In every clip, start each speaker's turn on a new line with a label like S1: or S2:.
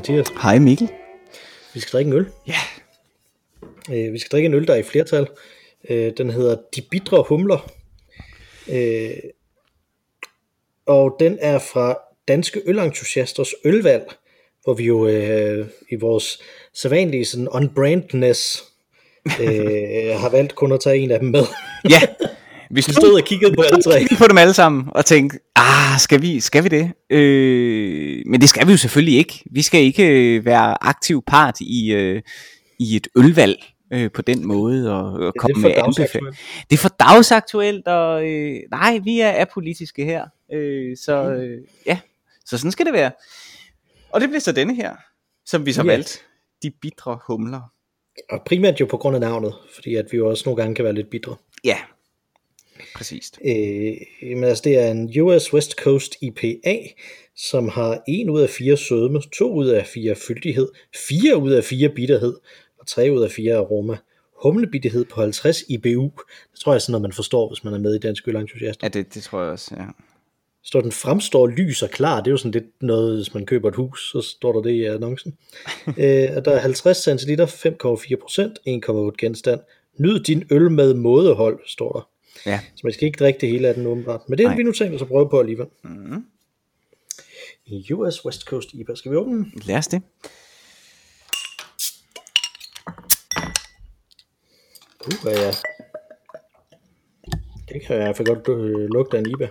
S1: Hej Mathias.
S2: Hej Mikkel.
S1: Vi skal drikke en øl.
S2: Ja.
S1: Øh, vi skal drikke en øl, der er i flertal. Øh, den hedder De Bidre Humler. Øh, og den er fra Danske Ølentusiasters Ølvalg, hvor vi jo øh, i vores sædvanlige sådan unbrandness øh, har valgt kun at tage en af dem med.
S2: Ja.
S1: Vi stod og kiggede på alle tre.
S2: på dem alle sammen og tænkte, ah, skal vi, skal vi det? Øh, men det skal vi jo selvfølgelig ikke. Vi skal ikke øh, være aktiv part i, øh, i et ølvalg øh, på den måde og, og komme med anbefalinger. Det er for dagsaktuelt, og øh, nej, vi er apolitiske her. Øh, så øh, ja, så sådan skal det være. Og det bliver så denne her, som vi så
S1: Ja.
S2: valgte. De bitre humler.
S1: Og primært jo på grund af navnet, fordi at vi jo også nogle gange kan være lidt bitre.
S2: Ja, præcist.
S1: Øh, men altså det er en US West Coast IPA, som har 1 ud af 4 sødme, 2 ud af 4 fyldighed, 4 ud af 4 bitterhed, og 3 ud af 4 aroma. Humlebittighed på 50 IBU. Det tror jeg er sådan noget, man forstår, hvis man er med i Dansk Ølentusiast.
S2: Ja, det, det tror jeg også, ja.
S1: Står den fremstår lys og klar, det er jo sådan lidt noget, hvis man køber et hus, så står der det i annoncen. øh, og der er 50 cl, 5,4 procent, 1,8 genstand. Nyd din øl med mådehold, står der.
S2: Ja,
S1: Så man skal ikke drikke det hele af den åbenbart. Men det har
S2: Nej.
S1: vi nu tænkt os at prøve på alligevel. I US West Coast IPA. Skal vi åbne den?
S2: lad os det.
S1: Uh, ja. Det kan jeg i hvert fald godt øh, lugte af en IPA.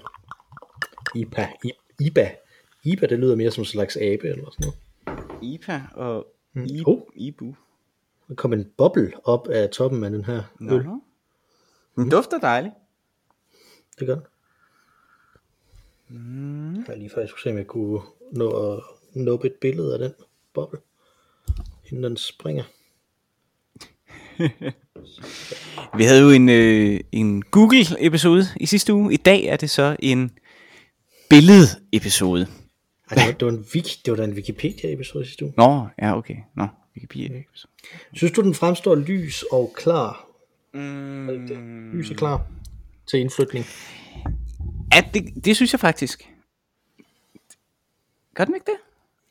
S1: IPA. IPA. IPA, det lyder mere som en slags abe eller sådan noget.
S2: IPA og I,
S1: Oh.
S2: Ibu.
S1: Der kom en boble op af toppen af den her øl.
S2: Nå. Den dufter dejligt.
S1: Det gør den. Mm. Jeg lige skulle se, om jeg kunne nå at nuppe et billede af den boble, inden den springer.
S2: Vi havde jo en, øh, en Google-episode i sidste uge. I dag er det så en billede-episode.
S1: Ej, det, var, det, var en wiki, det var da en Wikipedia-episode sidste uge.
S2: Nå, ja, okay. Nå, Wikipedia-episode.
S1: Synes du, den fremstår lys og klar?
S2: Mm,
S1: Lys og klar til indflytning?
S2: ja, det, det synes jeg faktisk. Gør den ikke det?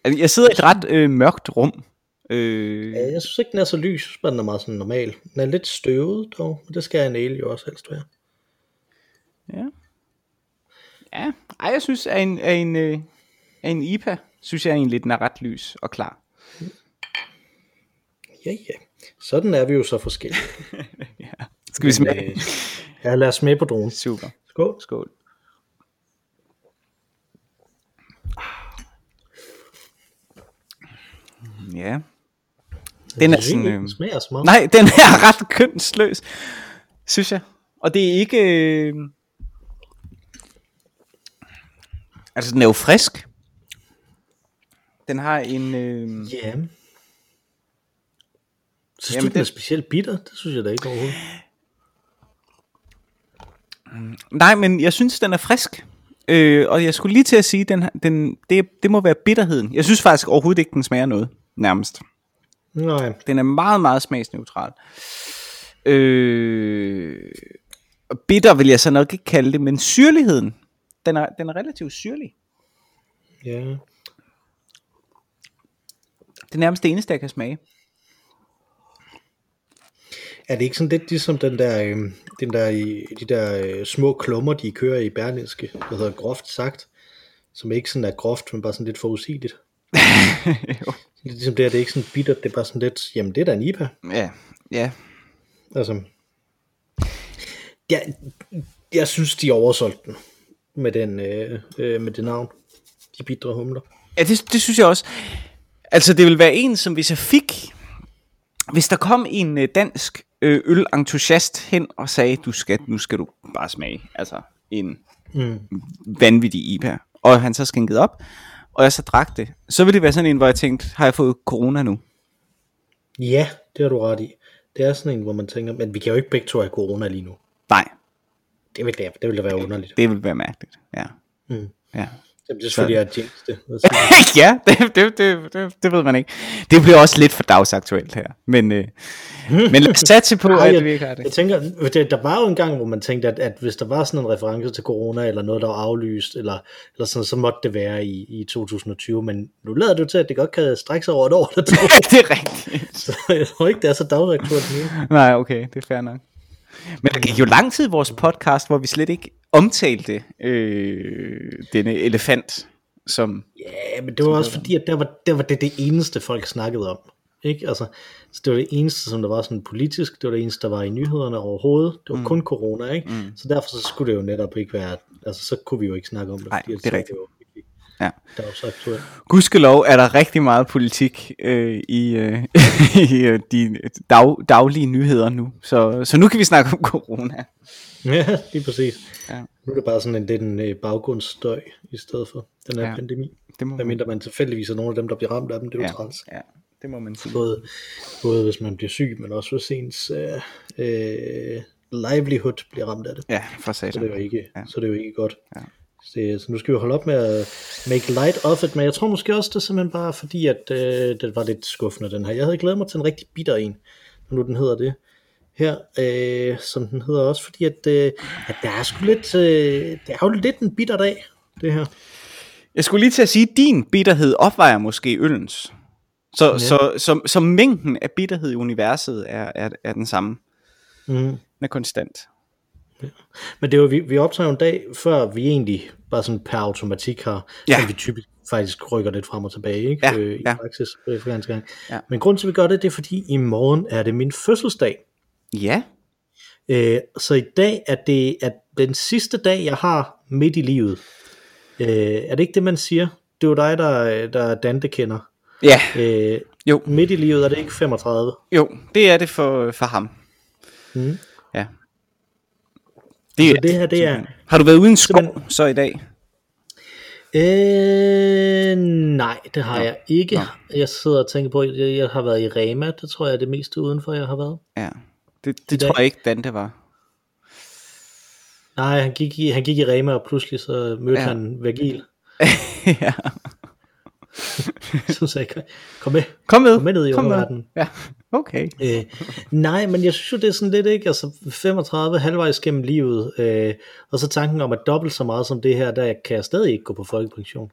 S2: Altså, Jeg sidder i et ret øh, mørkt rum. Øh,
S1: Ja, jeg synes ikke, den er så lys. Bare, den er meget sådan normal. Den er lidt støvet dog, men det skal en ale jo også helst være.
S2: Ja. Ja, ej, jeg synes, at en, at en, øh, en IPA, synes jeg egentlig, den er ret lys og klar.
S1: Ja, ja. Sådan er vi jo så forskellige.
S2: Skal vi smage?
S1: Øh, ja, lad os smage på dronen.
S2: Super.
S1: Skål.
S2: Skål. Ja. Den er sådan... Øh...
S1: Den smager så meget.
S2: Nej, den er ret kønsløs, synes jeg. Og det er ikke... Øh... Altså, den er jo frisk. Den har en... Øh...
S1: Ja. Synes
S2: Jamen,
S1: du, den er
S2: det-
S1: specielt bitter? Det synes jeg da ikke overhovedet.
S2: Nej, men jeg synes, den er frisk. Øh, og jeg skulle lige til at sige, den, den, det, det må være bitterheden. Jeg synes faktisk overhovedet ikke, den smager noget, nærmest.
S1: Nej,
S2: Den er meget, meget smagsneutral. Øh, bitter vil jeg så nok ikke kalde det, men syrligheden, den er, den er relativt syrlig.
S1: ja.
S2: Det er nærmest det eneste, jeg kan smage.
S1: Er det ikke sådan lidt ligesom den der, øh, den der, de der øh, små klummer, de kører i Berlinske, der hedder groft sagt, som ikke sådan er groft, men bare sådan lidt forudsigeligt.
S2: jo.
S1: Lidt ligesom det her, det er ikke sådan bittert, det er bare sådan lidt, jamen det er da en IPA.
S2: Ja, ja.
S1: Altså, ja, jeg synes, de oversolgte den med, den, øh, øh, med det navn. De bitre humler.
S2: Ja, det, det synes jeg også. Altså, det vil være en, som hvis jeg fik... Hvis der kom en øh, dansk ølentusiast hen og sagde, du skal, nu skal du bare smage altså en
S1: Mm.
S2: vanvittig IPA, og han så skænkede op, og jeg så drak det, så ville det være sådan en, hvor jeg tænkte, har jeg fået corona nu?
S1: Ja, det har du ret i. Det er sådan en, hvor man tænker, men vi kan jo ikke begge to have corona lige nu.
S2: Nej,
S1: Det vil, det, det vil da være underligt.
S2: det ville være mærkeligt. Ja.
S1: Mm.
S2: ja.
S1: Jamen, det er selvfølgelig, jinx det.
S2: ja, det, det, det, det, det ved man ikke. Det bliver også lidt for dagsaktuelt her. Men, øh, men lad os satse på,
S1: Ej,
S2: at
S1: jeg,
S2: vi ikke har det.
S1: Jeg tænker, det, der var jo en gang, hvor man tænkte, at, at hvis der var sådan en reference til corona, eller noget, der var aflyst, eller, eller sådan, så måtte det være i, i 2020, men nu lader det til, at det godt kan strække sig over et år, eller to.
S2: det er rigtigt.
S1: så jeg tror ikke, det er så dagsaktuelt nu.
S2: Nej, okay, det er fair nok. Men der gik jo lang tid i vores podcast, hvor vi slet ikke omtalte øh, denne elefant, som...
S1: Ja, men det var også fordi, at der var, der var det det eneste, folk snakkede om. Ikke? Altså, så det var det eneste, som der var sådan politisk, det var det eneste, der var i nyhederne overhovedet. Det var mm. kun corona, ikke? Mm. Så derfor så skulle det jo netop ikke være, altså så kunne vi jo ikke snakke om det.
S2: Nej, det er rigtigt.
S1: var jo ikke-
S2: Ja.
S1: Der var så aktuelt.
S2: Gudskelov er der rigtig meget politik øh, i, øh, i øh, de dag, daglige nyheder nu. Så, så nu kan vi snakke om corona.
S1: Ja, lige præcis.
S2: Ja.
S1: Nu er det bare sådan en lidt en øh, baggrundsstøj i stedet for den her
S2: Ja.
S1: pandemi.
S2: Det må
S1: Hvad mindre man tilfældigvis er nogle af dem, der bliver ramt af dem, det er jo
S2: ja,
S1: træls.
S2: ja, det må man sige.
S1: Både, både hvis man bliver syg, men også hvis ens øh, øh, livelihood bliver ramt af det.
S2: Ja, for
S1: Så det er
S2: satan.
S1: jo ikke,
S2: ja.
S1: så det er jo ikke godt.
S2: Ja.
S1: Så, så nu skal vi holde op med at make light of it, men jeg tror måske også, det er simpelthen bare fordi, at øh, det var lidt skuffende, den her. Jeg havde glædet mig til en rigtig bitter en, når nu den hedder det her, øh, som den hedder også, fordi at, øh, at der er sgu lidt, øh, det er jo lidt en bitter dag, det her.
S2: Jeg skulle lige til at sige, at din bitterhed opvejer måske øllens. Så, ja.
S1: Ja.
S2: så, så, så mængden af bitterhed i universet er, er, er den samme.
S1: Mm.
S2: Den er konstant.
S1: Men det var, vi, vi optager en dag, før vi egentlig bare sådan per automatik har,
S2: Ja.
S1: vi typisk faktisk rykker lidt frem og tilbage, ikke?
S2: Ja,
S1: øh, i
S2: ja.
S1: praksis øh, for ganske gang.
S2: Ja.
S1: Men grunden til, at vi gør det, det er fordi, i morgen er det min fødselsdag.
S2: Ja,
S1: Øh, så i dag er det at den sidste dag, jeg har midt i livet. Øh, er det ikke det, man siger? Det er jo dig, der, der Dante kender.
S2: ja,
S1: Øh,
S2: jo,
S1: midt i livet er det ikke 35.
S2: jo, det er det for, for ham.
S1: Mm.
S2: Ja.
S1: Så det her, det er-.
S2: Har du været uden skov
S1: Simpelthen-
S2: så i dag?
S1: Øh, nej, det har
S2: Nå.
S1: jeg ikke.
S2: Nå.
S1: Jeg sidder og tænker på, at jeg, jeg har været i Rema. Det tror jeg er det meste udenfor, jeg har været.
S2: Ja. Det, det
S1: dag?
S2: tror jeg ikke, Dante var.
S1: Nej, han gik i, han gik i Rema, og pludselig så mødte
S2: Ja.
S1: han Virgil.
S2: ja.
S1: Så sagde jeg, kom med.
S2: Kom med.
S1: Kom med ned i
S2: Kom
S1: underverdenen.
S2: Ja, okay.
S1: Øh, nej, men jeg synes jo, det er sådan lidt, ikke? Altså 35 halvvejs gennem livet, øh, og så tanken om, at dobbelt så meget som det her, der kan jeg stadig ikke gå på folkepension.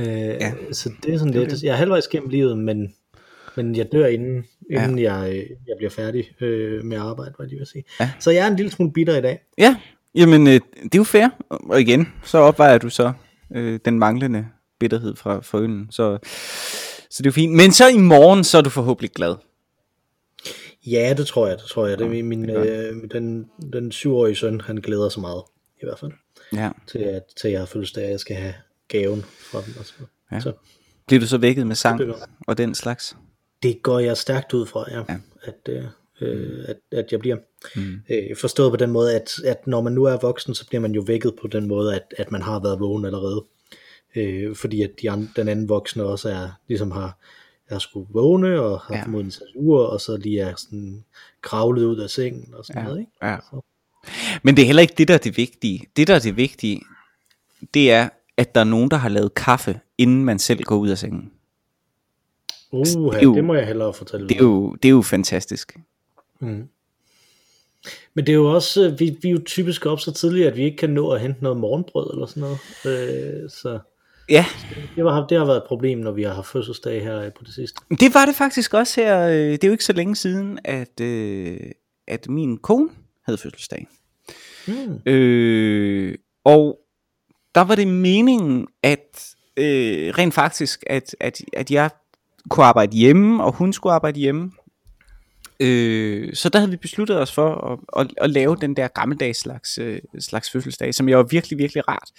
S1: Øh, ja. Så det er sådan
S2: Det er
S1: lidt,
S2: det.
S1: jeg er halvvejs gennem livet, men, men jeg dør inden, inden ja. jeg, øh, jeg bliver færdig øh, med arbejde, hvad jeg vil sige.
S2: Ja.
S1: Så jeg er en lille smule bitter i dag.
S2: Ja, jamen øh, det er jo fair. Og igen, så opvejer du så øh, den manglende bitterhed fra, fra øllen. Så, så det er jo fint. Men så i morgen, så er du forhåbentlig glad.
S1: Ja, det tror jeg, det tror jeg. Det er min, min,
S2: det
S1: øh, den, den syvårige søn, han glæder sig meget, i hvert fald,
S2: Ja.
S1: til at, til jeg har fødselsdag, at jeg skal have gaven fra dem. Og så.
S2: Ja.
S1: så
S2: Bliver du så vækket med sang og den slags?
S1: det går jeg stærkt ud fra, ja,
S2: Ja.
S1: ja. At, øh, øh, at, at jeg bliver.
S2: Mm.
S1: Øh, forstået på den måde, at, at når man nu er voksen, så bliver man jo vækket på den måde, at, at man har været vågen allerede. Øh, fordi at de andre, den anden voksne også er, ligesom har, er skulle vågne, og har
S2: Ja.
S1: formodentlig sat ure, og så lige er sådan kravlet ud af sengen, og sådan
S2: Ja.
S1: noget, ikke?
S2: Ja.
S1: Så.
S2: Men det er heller ikke det, der er det vigtige. Det, der er det vigtige, det er, at der er nogen, der har lavet kaffe, inden man selv går ud af sengen.
S1: Uh,
S2: det er jo-
S1: det må jeg hellere fortælle
S2: Det er jo, det er jo fantastisk.
S1: Mm. Men det er jo også, øh, vi, vi er jo typisk op så tidligt, at vi ikke kan nå at hente noget morgenbrød eller sådan noget. Øh, så
S2: Ja,
S1: det har, det har været et problem, når vi har haft fødselsdag her på det sidste.
S2: det var det faktisk også her. øh, Det er jo ikke så længe siden, at, øh, at min kone havde fødselsdag.
S1: Mm.
S2: Øh, og der var det meningen, at øh, rent faktisk, at, at, at jeg kunne arbejde hjemme, og hun skulle arbejde hjemme. Øh, så der havde vi besluttet os for at, at, at lave den der gammeldags slags, øh, slags fødselsdag, som jo er virkelig, virkelig rart.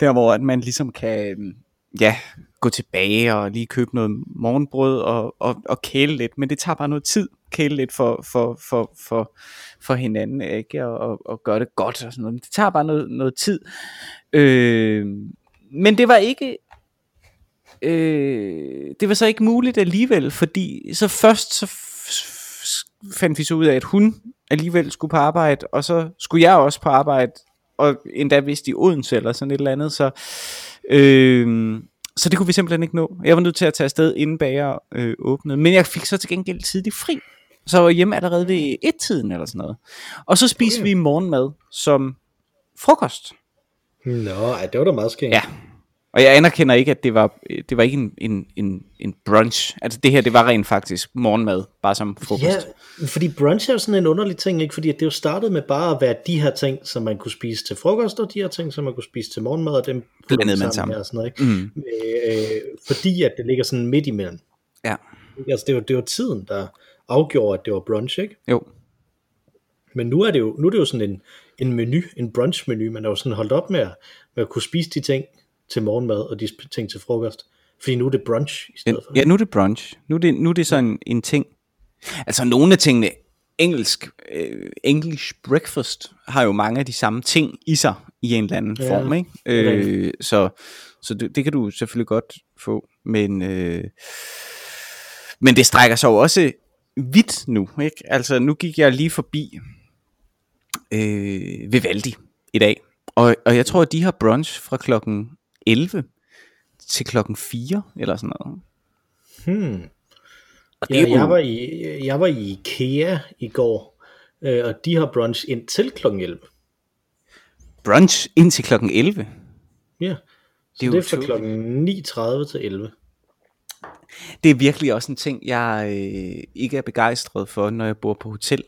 S2: Der hvor at man ligesom kan øhm, ja, gå tilbage og lige købe noget morgenbrød og, og, og kæle lidt, men det tager bare noget tid, kæle lidt for, for, for, for, for hinanden, ikke? Og, og, og gøre det godt og sådan noget. Men det tager bare noget, noget tid. Øh, men det var ikke øh, det var så ikke muligt alligevel, fordi så først så fandt vi så ud af, at hun alligevel skulle på arbejde, og så skulle jeg også på arbejde, og endda vist i Odense eller sådan et eller andet, så Øh, så det kunne vi simpelthen ikke nå. Jeg var nødt til at tage afsted inden bager øh, åbnede. Men jeg fik så til gengæld tidligt fri. Så jeg var hjemme allerede ved et-tiden eller sådan noget. Og så spiste
S1: Okay.
S2: vi morgenmad som frokost.
S1: Nå, ej, det var da meget skægt.
S2: Ja. Og jeg anerkender ikke, at det var, det var ikke en, en, en, en brunch. Altså det her, det var rent faktisk morgenmad, bare som frokost.
S1: Ja, fordi brunch er jo sådan en underlig ting, ikke? Fordi det jo startede med bare at være de her ting, som man kunne spise til frokost, og de her ting, som man kunne spise til morgenmad, og dem
S2: Blandede man sammen.
S1: Og sådan noget, ikke? Mm. Øh, fordi at det ligger sådan midt imellem.
S2: Ja.
S1: Altså det var, det var tiden, der afgjorde, at det var brunch, ikke?
S2: Jo.
S1: Men nu er det jo, nu er det jo sådan en, en menu, en brunch-menu, man er jo sådan holdt op med at, med at kunne spise de ting til morgenmad, og de ting til frokost. Fordi nu er det brunch i stedet for.
S2: Ja, nu er det brunch. Nu er det, nu er det sådan en ting. Altså nogle af tingene, engelsk, øh, English breakfast, har jo mange af de samme ting i sig, i en eller anden
S1: Ja,
S2: ja, form, ikke? Øh, så så det, det kan du selvfølgelig godt få, men, øh, men det strækker sig jo også vidt nu, ikke? Altså nu gik jeg lige forbi øh, Vivaldi i dag, og, og jeg tror, at de har brunch fra klokken 11 til klokken 4, eller sådan noget.
S1: Hmm.
S2: Og det
S1: Ja,
S2: jo,
S1: jeg, var i, jeg var i IKEA i går, øh, og de har brunch indtil kl. 11.
S2: brunch indtil klokken 11.
S1: Ja, så
S2: Det er
S1: det er, fra
S2: utroligt.
S1: kl. 9.30 til 11.
S2: Det er virkelig også en ting, jeg øh, ikke er begejstret for, når jeg bor på hotel.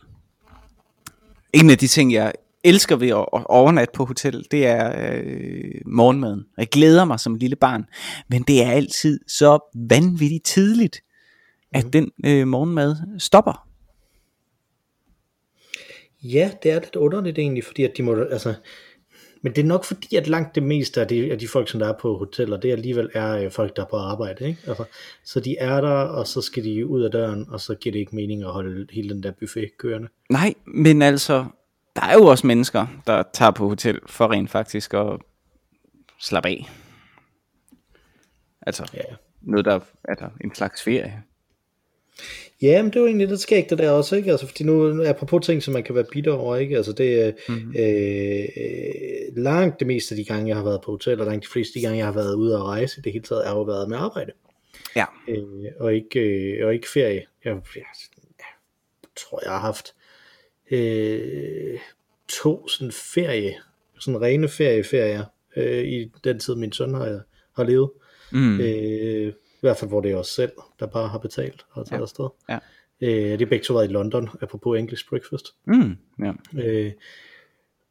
S2: En af de ting, jeg elsker ved at at overnatte på hotel, det er øh, morgenmaden. Jeg glæder mig som lille barn, men det er altid så vanvittigt tidligt, at den øh, morgenmad stopper.
S1: Ja, det er lidt underligt egentlig, fordi at de må, altså, men det er nok fordi, at langt det meste af de, af de folk, som der er på hoteller, det alligevel er øh, folk, der er på arbejde, ikke? Altså, så de er der, og så skal de ud af døren, og så giver det ikke mening at holde hele den der buffet kørende.
S2: Nej, men altså, der er jo også mennesker, der tager på hotel for rent faktisk at slappe af. Altså,
S1: Ja.
S2: noget der er der en slags ferie.
S1: Ja, men det er jo egentlig lidt skægt det der også, ikke? Altså, fordi nu, apropos ting, som man kan være bitter over, ikke? Altså, det er mm-hmm. øh, langt det meste af de gange, jeg har været på hotel, og langt de fleste af de gange, jeg har været ude at rejse, det hele taget, er jo været med arbejde,
S2: Ja.
S1: øh, og, ikke, øh, og ikke ferie. Jeg, jeg, jeg tror, jeg har haft øh, to sådan ferie, sådan rene ferieferier, øh, i den tid, min søn har, har levet.
S2: Mm.
S1: Øh, I hvert fald, hvor det er os selv, der bare har betalt og taget ja. afsted.
S2: Ja.
S1: Øh, de er begge to været i London, apropos English Breakfast.
S2: Mm. Ja.
S1: Øh,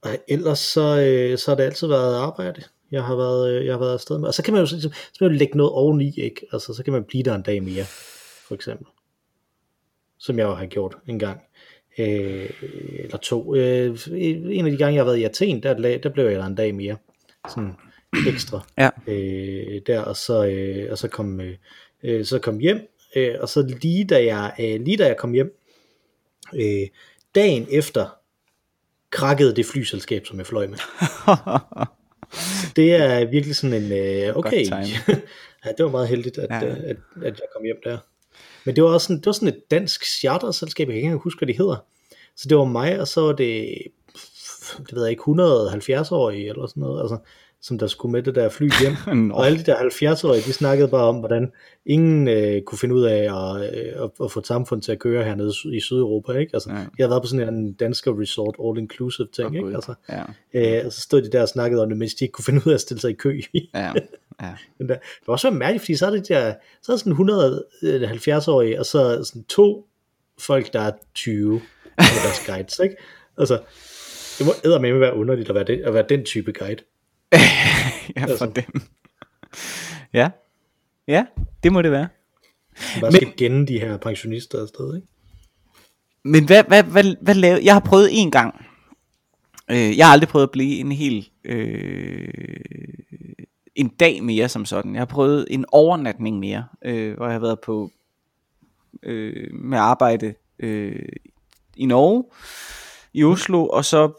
S1: og ellers så, øh, så har det altid været arbejde, jeg har været, øh, jeg har været afsted med. Og så kan man jo, så, så kan man jo lægge noget oveni, ikke? Altså, så kan man blive der en dag mere, for eksempel. Som jeg jo har gjort en gang. Øh, eller to. Øh, en af de gange, jeg har været i Athen, der, der blev jeg der en dag mere. Sådan ekstra.
S2: Ja.
S1: Øh, der, og så, øh, og så kom, øh, så kom hjem. Øh, og så lige da jeg, øh, lige da jeg kom hjem, øh, dagen efter, krakkede det flyselskab, som jeg fløj med. Det er virkelig sådan en, øh, okay, ja, det var meget heldigt, at,
S2: Ja.
S1: ja. at, at jeg kom hjem der. Men det var også sådan, det var sådan et dansk charterselskab, jeg kan ikke engang huske, hvad det hedder. Så det var mig, og så var det, det ved jeg ikke, 170-årige eller sådan noget, altså, som der skulle med det der fly hjem. Og alle de der 70-årige, de snakkede bare om, hvordan ingen øh, kunne finde ud af at, øh, at, at få et samfund til at køre hernede i Sydeuropa. Ikke? Altså,
S2: Ja.
S1: Jeg havde været på sådan en dansker resort, all-inclusive ting.
S2: Åh,
S1: ikke? Altså,
S2: Ja.
S1: øh, og så stod de der og snakkede om det, mens de ikke kunne finde ud af at stille sig i kø.
S2: Ja. Ja.
S1: Der, det var også så mærkeligt, fordi så er det der, så er sådan 170-årige, og så sådan to folk, der er 20, med deres guides, ikke? Altså, det må eddermame være underligt at være, det, at være den type guide.
S2: ja, for
S1: Altså.
S2: dem. Ja. Ja, det må det være.
S1: Man bare skal genne de her pensionister afsted, ikke?
S2: Men hvad, hvad, hvad, hvad lavede... Jeg har prøvet en gang. Øh, jeg har aldrig prøvet at blive en hel... Øh, en dag mere som sådan. Jeg har prøvet en overnatning mere, øh, hvor jeg har været på øh, med arbejde øh, i Norge, i Oslo, og så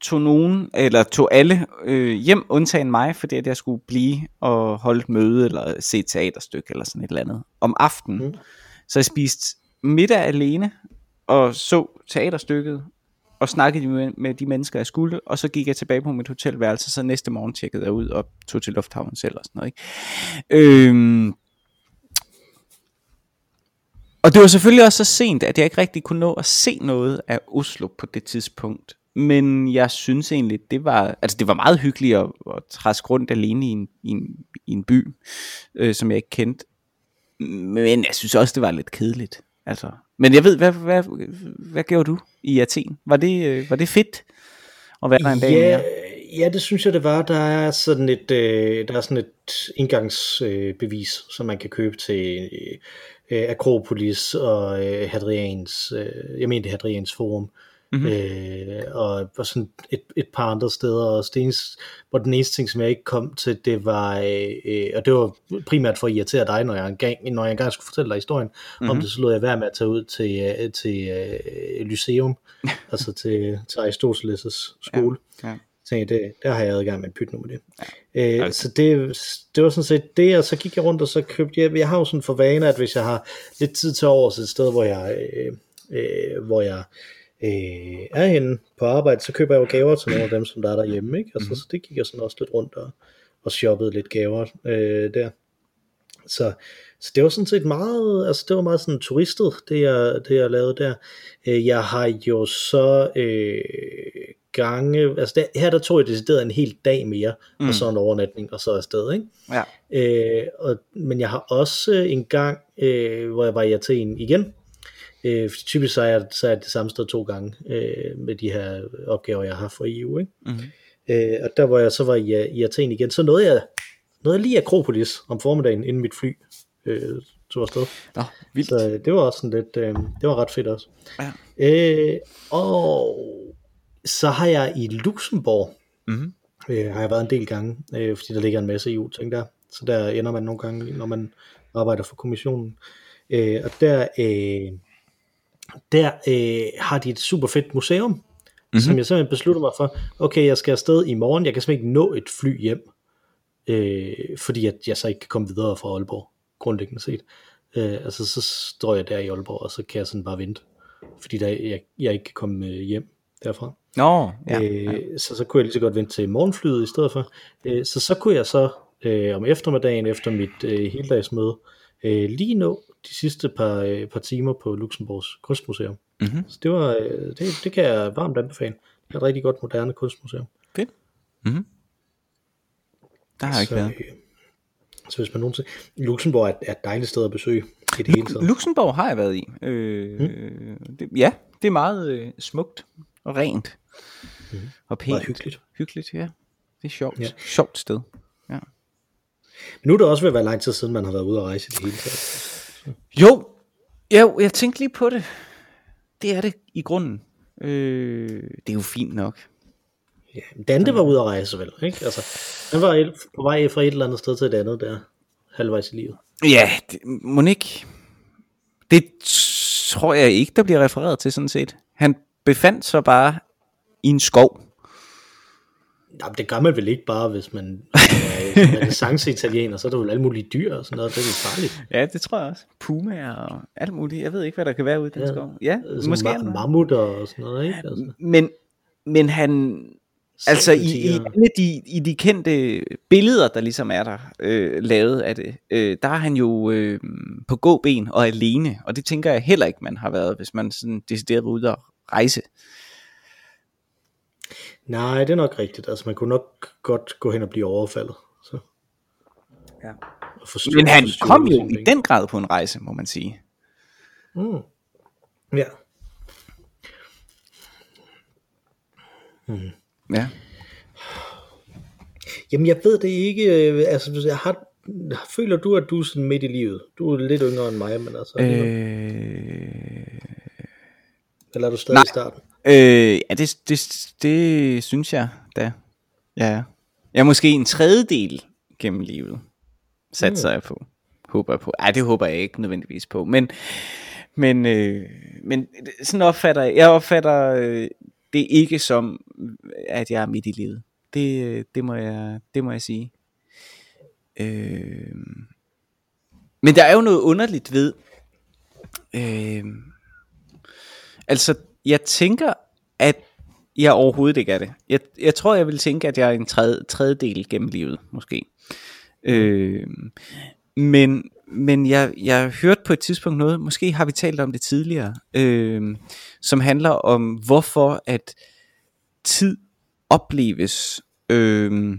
S2: tog nogen, eller tog alle øh, hjem, undtagen mig, fordi at jeg skulle blive og holde et møde, eller se et teaterstykke, eller sådan et eller andet, om aftenen.
S1: Mm.
S2: Så jeg spiste middag alene, og så teaterstykket, og snakkede med, med de mennesker, jeg skulle, og så gik jeg tilbage på mit hotelværelse, så næste morgen tjekkede jeg ud og tog til lufthavnen selv og sådan noget. Ikke? Øhm, og det var selvfølgelig også så sent, at jeg ikke rigtig kunne nå at se noget af Oslo på det tidspunkt. Men jeg synes egentlig, det var, altså det var meget hyggeligt at, at træske rundt alene i en, i en, i en by, øh, som jeg ikke kendte. Men jeg synes også, det var lidt kedeligt. Altså. Men jeg ved, hvad, hvad, hvad gjorde du i Athen? Var det, øh, var det fedt at være der en dag
S1: ja,
S2: mere?
S1: ja, det synes jeg det var. Der er sådan et, øh, der er sådan et indgangsbevis, øh, som man kan købe til øh, Akropolis og øh, Hadrians, øh, jeg mener det Hadrians Forum, mm-hmm. øh, og, og sådan et, et par andre steder, og det eneste, hvor den eneste ting, som jeg ikke kom til, det var, øh, og det var primært for at irritere dig, når jeg engang, når jeg engang skulle fortælle dig historien mm-hmm. om det, så lod jeg være med at tage ud til, øh, til øh, Lyceum, altså til, til Aristoteles' skole. Ja, ja tænkte, det, der har jeg adgang med en pyt med det. Ja, øh, altså. Så det, det var sådan set det, og så gik jeg rundt, og så købte jeg, jeg har jo sådan for vane, at hvis jeg har lidt tid til over et sted, hvor jeg, øh, øh, hvor jeg øh, er henne på arbejde, så køber jeg jo gaver til nogle af dem, som der er derhjemme, ikke? Altså, mm-hmm. så det gik jeg sådan også lidt rundt og, og shoppede lidt gaver øh, der. Så, så det var sådan set meget, altså det var meget sådan turistet, det jeg, det jeg lavede der. Øh, jeg har jo så øh, gange, altså der, her der tog jeg decideret en hel dag mere, mm. og så en overnatning, og så afsted, ikke?
S2: Ja.
S1: Øh, og, men jeg har også en gang, øh, hvor jeg var i Athen igen, øh, typisk så er, jeg, så er det samme sted to gange, øh, med de her opgaver, jeg har for EU, ikke? Mm. Øh, og der hvor jeg så var i, i Athen igen, så nåede jeg, nåede jeg lige Akropolis om formiddagen, inden mit fly øh, tog afsted.
S2: Nå, vildt.
S1: Så det var også sådan lidt, øh, det var ret fedt også. Ja. Øh, og så har jeg i Luxembourg, mm-hmm. øh, har jeg været en del gange, øh, fordi der ligger en masse EU-ting der. Så der ender man nogle gange, når man arbejder for kommissionen. Øh, og der, øh, der øh, har de et super fedt museum, mm-hmm. som jeg simpelthen beslutter mig for, okay, jeg skal afsted i morgen, jeg kan simpelthen ikke nå et fly hjem, øh, fordi at jeg så ikke kan komme videre fra Aalborg, grundlæggende set. Øh, altså så står jeg der i Aalborg, og så kan jeg sådan bare vente, fordi der, jeg, jeg ikke kan komme øh, hjem derfra.
S2: Nå, ja,
S1: øh, ja. Så, så kunne jeg lige så godt vente til morgenflyet i stedet for. Øh, så så kunne jeg så øh, om eftermiddagen efter mit øh, heldagsmøde øh, lige nå de sidste par, øh, par timer på Luxemburgs kunstmuseum. Mm-hmm. Så det, var, øh, det, det kan jeg varmt anbefale. Det er et rigtig godt moderne kunstmuseum.
S2: Fedt. Mm-hmm. Der har jeg ikke så, været.
S1: Øh, så hvis man nogensinde... Luxembourg er, er et dejligt sted at besøge i det hele taget.
S2: Luxembourg har jeg været i. Øh, mm. det, ja, det er meget øh, smukt og rent. Mm. Og pænt. Meget
S1: hyggeligt.
S2: Hyggeligt, ja. Det er sjovt. Ja. Sjovt sted. Ja.
S1: Men nu er det også ved at være lang tid siden, man har været ude at rejse i det hele taget.
S2: Jo, jo, jeg tænkte lige på det. Det er det i grunden. Øh, det er jo fint nok.
S1: Ja, Dante var ude at rejse vel, ikke? Altså, han var på vej fra et eller andet sted til et andet der, halvvejs i livet.
S2: Ja, det, Monique, det tror jeg ikke, der bliver refereret til sådan set. Han befandt sig bare i en skov.
S1: Jamen, det gør man vel ikke bare, hvis man renaissance-italiener, så er der vel alle mulige dyr og sådan noget, det er farligt.
S2: Ja, det tror jeg også. Pumaer og alt muligt. Jeg ved ikke, hvad der kan være ude i den ja, skov. Ja,
S1: måske. Ma- mammutter og sådan noget, ikke? Altså.
S2: Men, men han, Altså i, i, de, i de kendte billeder, der ligesom er der øh, lavet af det, øh, der er han jo øh, på gåben og alene, og det tænker jeg heller ikke, man har været, hvis man sådan decideret ude at rejse.
S1: Nej, det er nok rigtigt. Altså man kunne nok godt gå hen og blive overfaldet. Så.
S2: Ja. Forstå, Men han kom jo i den grad på en rejse, må man sige.
S1: Mm. Ja.
S2: Mm. Ja.
S1: Jamen jeg ved det ikke, øh, altså jeg har, føler du, at du er sådan midt i livet? Du er lidt yngre end mig, men altså... Øh... Eller er du stadig Nej. i starten?
S2: Øh, ja, det, det, det synes jeg da. Ja. Jeg er måske en tredjedel gennem livet, satser mm. jeg på. Håber jeg på. Ej, det håber jeg ikke nødvendigvis på. Men, men, øh, men sådan opfatter jeg, jeg opfatter øh, det ikke som, at jeg er midt i livet. Det, det, må, jeg, det må jeg sige. Øh, men der er jo noget underligt ved, øh, altså jeg tænker, at jeg overhovedet ikke er det. Jeg, jeg tror, jeg vil tænke, at jeg er en tredje, tredjedel gennem livet, måske. Øh, men men jeg, jeg hørte på et tidspunkt noget, måske har vi talt om det tidligere, øh, som handler om, hvorfor at tid opleves øh,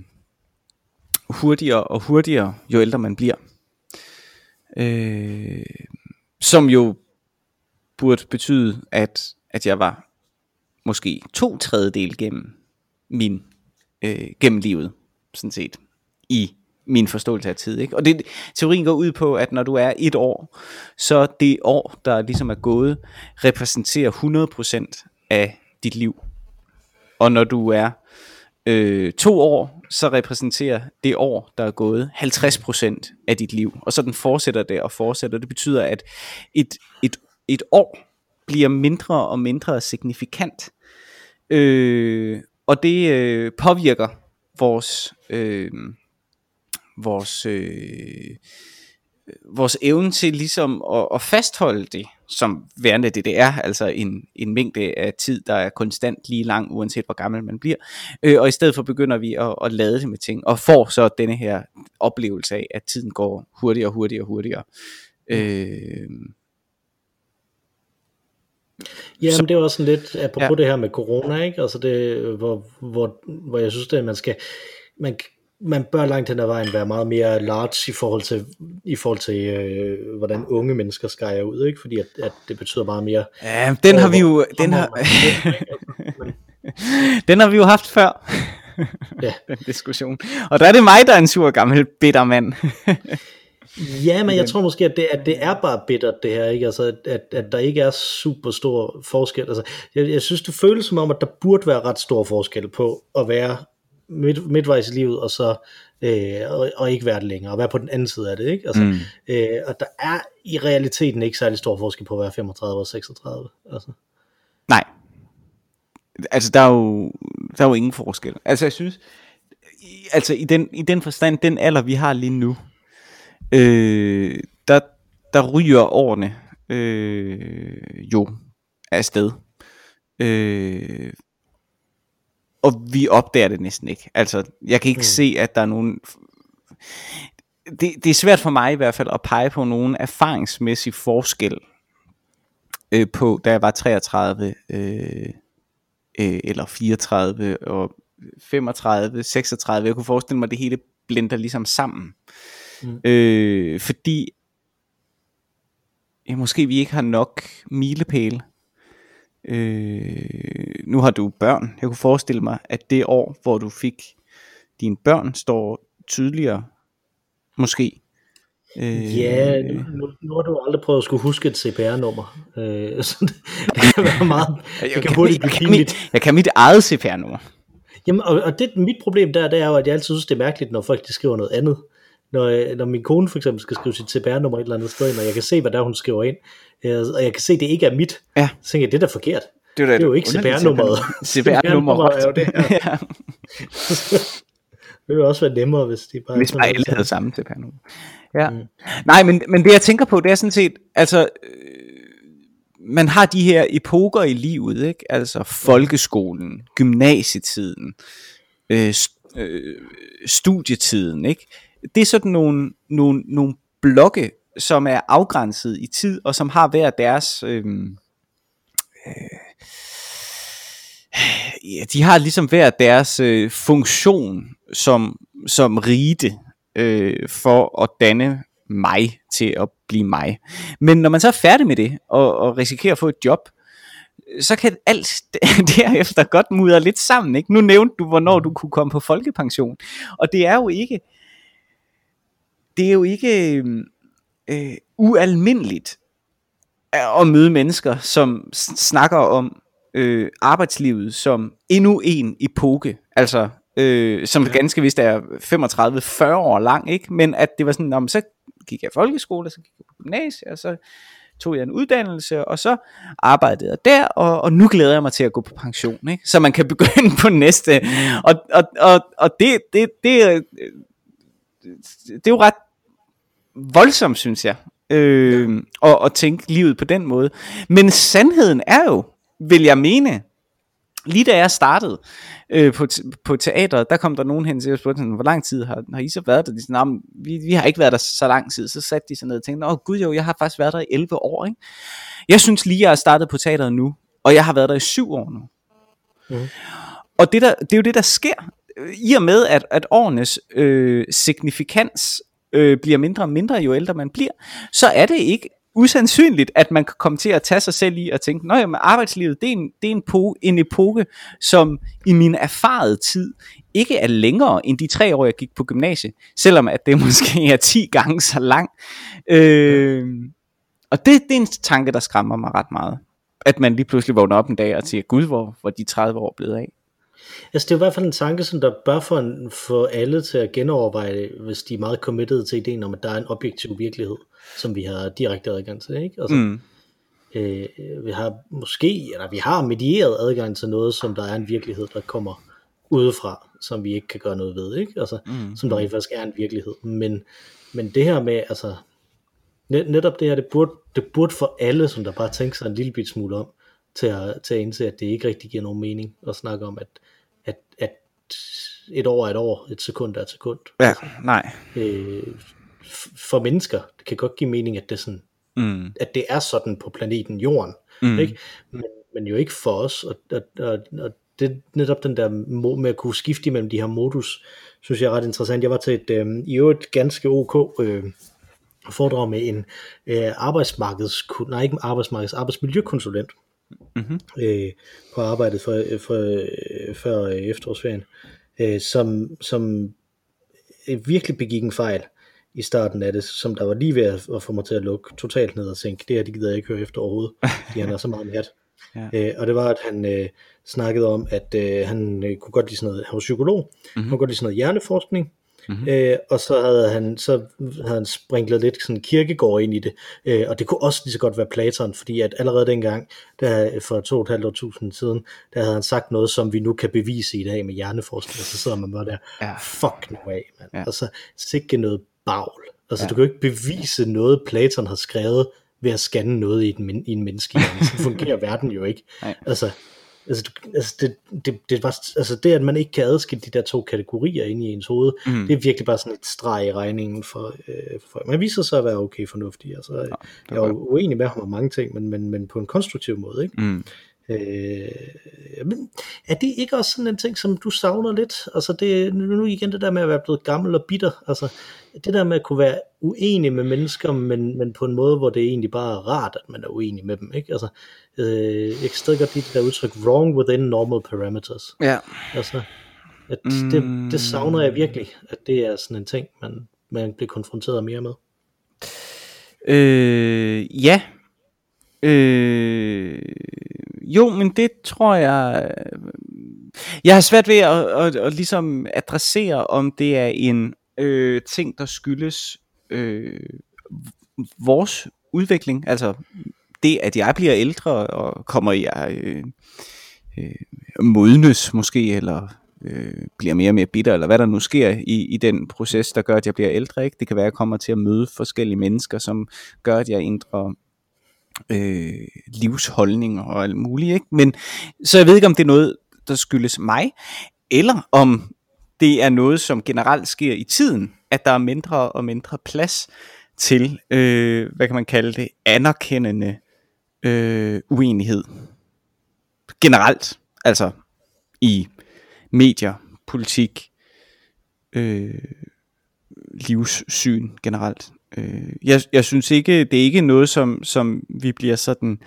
S2: hurtigere og hurtigere, jo ældre man bliver. Øh, som jo burde betyde, at, at jeg var måske to tredjedel gennem min øh, gennem livet, sådan set, i min forståelse af tid. Ikke? Og det, teorien går ud på, at når du er et år, så det år, der ligesom er gået, repræsenterer 100% af dit liv. Og når du er øh, to år, så repræsenterer det år, der er gået, 50% af dit liv. Og så den fortsætter det og fortsætter. Det betyder, at et, et, et år bliver mindre og mindre signifikant. Øh, og det øh, påvirker vores... Øh, vores, øh, vores evne til ligesom at, at fastholde det som værende det det er, altså en, en mængde af tid, der er konstant lige lang, uanset hvor gammel man bliver, øh, og i stedet for begynder vi at, at lade det med ting, og får så denne her oplevelse af, at tiden går hurtigere og hurtigere og hurtigere. Øh,
S1: Ja, men det er også sådan lidt, apropos ja. det her med corona, ikke? Altså det, hvor, hvor, hvor jeg synes, at man skal, man, man bør langt hen ad vejen være meget mere large i forhold til, i forhold til øh, hvordan unge mennesker skærer ud, ikke? fordi at, at det betyder meget mere.
S2: Ja, den har vi jo, den har, den har vi jo haft før, ja. den diskussion. Og der er det mig, der er en sur gammel bitter mand.
S1: ja, men jeg tror måske, at det, at det er bare bittert det her, ikke? Altså, at, at der ikke er super stor forskel. Altså, jeg, jeg synes, det føles som om, at der burde være ret stor forskel på at være midt, midtvejs i livet, og så øh, og, og ikke være det længere, og være på den anden side af det, ikke? Altså, mm. øh, og der er i realiteten ikke særlig stor forskel på at være 35 og 36, altså.
S2: Nej. Altså, der er jo, der er jo ingen forskel. Altså, jeg synes, altså i den, i den forstand, den alder, vi har lige nu, øh, der, der ryger årene øh, jo afsted. Øh, og vi opdager det næsten ikke. Altså, jeg kan ikke mm. se, at der er nogen... Det, det er svært for mig i hvert fald at pege på nogen erfaringsmæssig forskel øh, på, da jeg var 33 øh, øh, eller 34 og 35, 36. Jeg kunne forestille mig, at det hele blender ligesom sammen. Mm. Øh, fordi ja, måske vi ikke har nok milepæle Øh, nu har du børn. Jeg kunne forestille mig, at det år, hvor du fik dine børn, står tydeligere, måske.
S1: Øh, ja, nu, nu har du aldrig prøvet at skulle huske et CPR-nummer. Øh, så det, det kan være meget...
S2: Det jeg, kan, hurtigt blive jeg, mit, jeg kan mit eget CPR-nummer.
S1: Jamen, og, og det, mit problem der, det er jo, at jeg altid synes, det er mærkeligt, når folk de skriver noget andet. Når, når min kone for eksempel skal skrive sit CPR-nummer et eller andet sted, og jeg kan se, hvad der hun skriver ind, og jeg kan se, at det ikke er mit. Ja. Så tænker jeg, det er da forkert. Det er, det er jo ikke CPR-nummeret.
S2: CPR-nummeret er jo det ja.
S1: det ville også være nemmere, hvis de bare...
S2: Hvis bare alle havde samme CPR-nummer. Ja. Mm. Nej, men, men det jeg tænker på, det er sådan set, altså, øh, man har de her epoker i livet, ikke? Altså folkeskolen, gymnasietiden, øh, øh, studietiden, ikke? Det er sådan nogle, nogle, nogle blokke, som er afgrænset i tid, og som har hver deres... Øh, øh, ja, de har ligesom hver deres øh, funktion som, som rite øh, for at danne mig til at blive mig. Men når man så er færdig med det, og, og risikerer at få et job, så kan alt derefter godt mudre lidt sammen. Ikke? Nu nævnte du, hvornår du kunne komme på folkepension. Og det er jo ikke, det er jo ikke øh, ualmindeligt at møde mennesker, som snakker om øh, arbejdslivet som endnu en epoke, altså øh, som ja. ganske vist er 35-40 år lang, ikke? men at det var sådan, om så gik jeg i folkeskole, så gik jeg på gymnasiet, og så tog jeg en uddannelse, og så arbejdede jeg der, og, og nu glæder jeg mig til at gå på pension, ikke? så man kan begynde på næste, og, og, og, og det, det, det, det er jo ret voldsomt, synes jeg, øh, og, og tænke livet på den måde. Men sandheden er jo, vil jeg mene, lige da jeg startede øh, på, på teateret, der kom der nogen hen til og spurgte, hvor lang tid har, har I så været der? De sagde, vi, vi har ikke været der så lang tid. Så satte de sig ned og tænkte, åh gud jo, jeg har faktisk været der i 11 år. Ikke? Jeg synes lige, jeg har startet på teateret nu, og jeg har været der i syv år nu. Mm. Og det, der, det er jo det, der sker, i og med, at, at årenes øh, signifikans øh, bliver mindre og mindre, jo ældre man bliver, så er det ikke usandsynligt, at man kan komme til at tage sig selv i og tænke, nej, men arbejdslivet, det er, en, det er en, po- en epoke, som i min erfarede tid ikke er længere end de tre år, jeg gik på gymnasiet, selvom at det måske er 10 gange så lang. Øh, og det, det er en tanke, der skræmmer mig ret meget. At man lige pludselig vågner op en dag og siger, gud, hvor, hvor de 30 år blevet af.
S1: Altså det er i hvert fald en tanke, som der bør få, en, få alle til at genoverveje, hvis de er meget committed til ideen om, at der er en objektiv virkelighed, som vi har direkte adgang til. Ikke? Altså, mm. øh, vi har måske, eller vi har medieret adgang til noget, som der er en virkelighed, der kommer udefra, som vi ikke kan gøre noget ved, ikke? Altså, mm. som der rent faktisk er en virkelighed. Men, men det her med, altså, net, netop det her, det burde, det burde for alle, som der bare tænker sig en lille bit smule om, til at, til at indse, at det ikke rigtig giver nogen mening at snakke om, at, at, at et år er et år, et sekund er et sekund.
S2: Ja, altså, nej.
S1: Øh, for mennesker, det kan godt give mening, at det, sådan, mm. at det er sådan på planeten Jorden, mm. ikke? Men, men jo ikke for os, og, og, og, og det netop den der med at kunne skifte imellem de her modus, synes jeg er ret interessant. Jeg var til et øh, i øvrigt ganske ok øh, foredrag med en øh, arbejdsmarkeds, nej ikke arbejdsmarkeds, arbejdsmiljøkonsulent, mm-hmm. øh, på arbejdet for, for, før efterårsferien, øh, som, som virkelig begik en fejl i starten af det, som der var lige ved at, få mig til at lukke totalt ned og tænke, det her, det gider jeg ikke høre efter overhovedet, fordi han er så meget hat. Ja. Øh, og det var, at han øh, snakkede om, at øh, han øh, kunne godt lide sådan noget, han var psykolog, mm-hmm. han kunne godt lide sådan noget hjerneforskning, Mm-hmm. Øh, og så havde han så havde han sprinklet lidt sådan kirkegård ind i det, øh, og det kunne også lige så godt være Platon, fordi at allerede dengang, der for to og et halvt tusind siden, der havde han sagt noget, som vi nu kan bevise i dag med hjerneforskning, og så sidder man bare der, ja. fuck no way, man. Ja. Og så sikke noget bagl. Altså ja. du kan jo ikke bevise noget, Platon har skrevet, ved at scanne noget i, den, i en menneskehjerne. Så fungerer verden jo ikke. Nej. Altså, Altså, altså det, det, det, var, altså det, at man ikke kan adskille de der to kategorier ind i ens hoved, mm. det er virkelig bare sådan et streg i regningen for, øh, for man viser sig at være okay fornuftig. Altså, ja, jeg er jo uenig med ham om mange ting, men, men, men på en konstruktiv måde. Ikke? Mm. Øh, men er det ikke også sådan en ting, som du savner lidt? Altså det, nu igen det der med at være blevet gammel og bitter, altså det der med at kunne være uenig med mennesker, men, men på en måde, hvor det egentlig bare er rart, at man er uenig med dem, ikke? Altså, øh, jeg kan stadig godt lide det der udtryk, wrong within normal parameters.
S2: Ja.
S1: Altså, at mm. det, det savner jeg virkelig, at det er sådan en ting, man, man bliver konfronteret mere med.
S2: Øh, ja. Øh, jo, men det tror jeg... Øh, jeg har svært ved at, at, at, at ligesom adressere, om det er en øh, ting, der skyldes øh, vores udvikling. Altså det, at jeg bliver ældre og kommer jeg øh, øh, modnes måske, eller øh, bliver mere og mere bitter, eller hvad der nu sker i, i den proces, der gør, at jeg bliver ældre. Ikke? Det kan være, at jeg kommer til at møde forskellige mennesker, som gør, at jeg ændrer øh, livsholdninger og alt muligt. Ikke? Men, så jeg ved ikke, om det er noget, der skyldes mig, eller om det er noget, som generelt sker i tiden, at der er mindre og mindre plads til, øh, hvad kan man kalde det, anerkendende øh, uenighed. Generelt, altså i medier, politik, øh, livssyn generelt. Øh, jeg, jeg synes ikke, det er ikke noget, som, som vi bliver sådan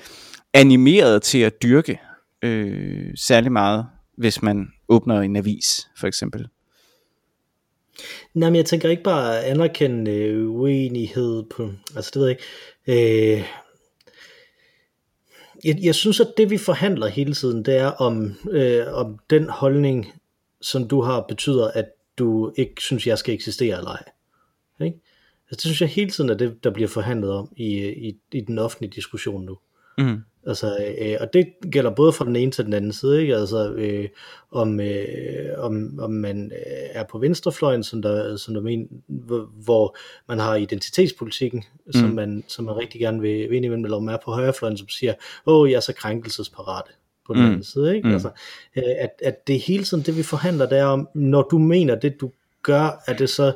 S2: animeret til at dyrke øh, særlig meget, hvis man åbner en avis, for eksempel.
S1: Nej, men jeg tænker ikke bare at anerkende øh, uenighed på, altså det ved jeg ikke, øh, jeg, jeg synes, at det vi forhandler hele tiden, det er om, øh, om den holdning, som du har, betyder, at du ikke synes, jeg skal eksistere eller ej. Altså, det synes jeg hele tiden er det, der bliver forhandlet om i, i, i den offentlige diskussion nu. Mm. Altså, øh, og det gælder både fra den ene til den anden side, ikke? Altså, øh, om, øh, om, om man øh, er på venstrefløjen, som der, som der men, hvor man har identitetspolitikken, mm. som, man, som man rigtig gerne vil, vil ind imellem, eller om man er på højrefløjen, som siger, åh, jeg er så krænkelsesparate. på den mm. anden side. Ikke? Mm. Altså, øh, at, at det hele tiden, det vi forhandler, det er om, når du mener det, du gør, er det så,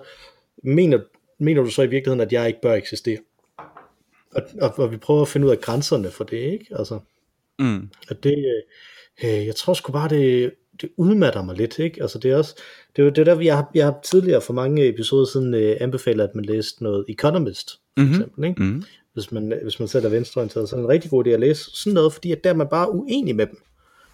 S1: mener, mener du så i virkeligheden, at jeg ikke bør eksistere? Og, og, og vi prøver at finde ud af grænserne for det, ikke? Altså, mm. at det, øh, jeg tror sgu bare, det, det udmatter mig lidt, ikke? Altså det er også, det er, det er der, jeg har, jeg har tidligere for mange episoder siden øh, anbefalet, at man læste noget Economist, for mm-hmm. eksempel, ikke? Mm-hmm. Hvis man, hvis man selv er venstreorienteret, så er det en rigtig god idé at læse sådan noget, fordi at der er man bare uenig med dem.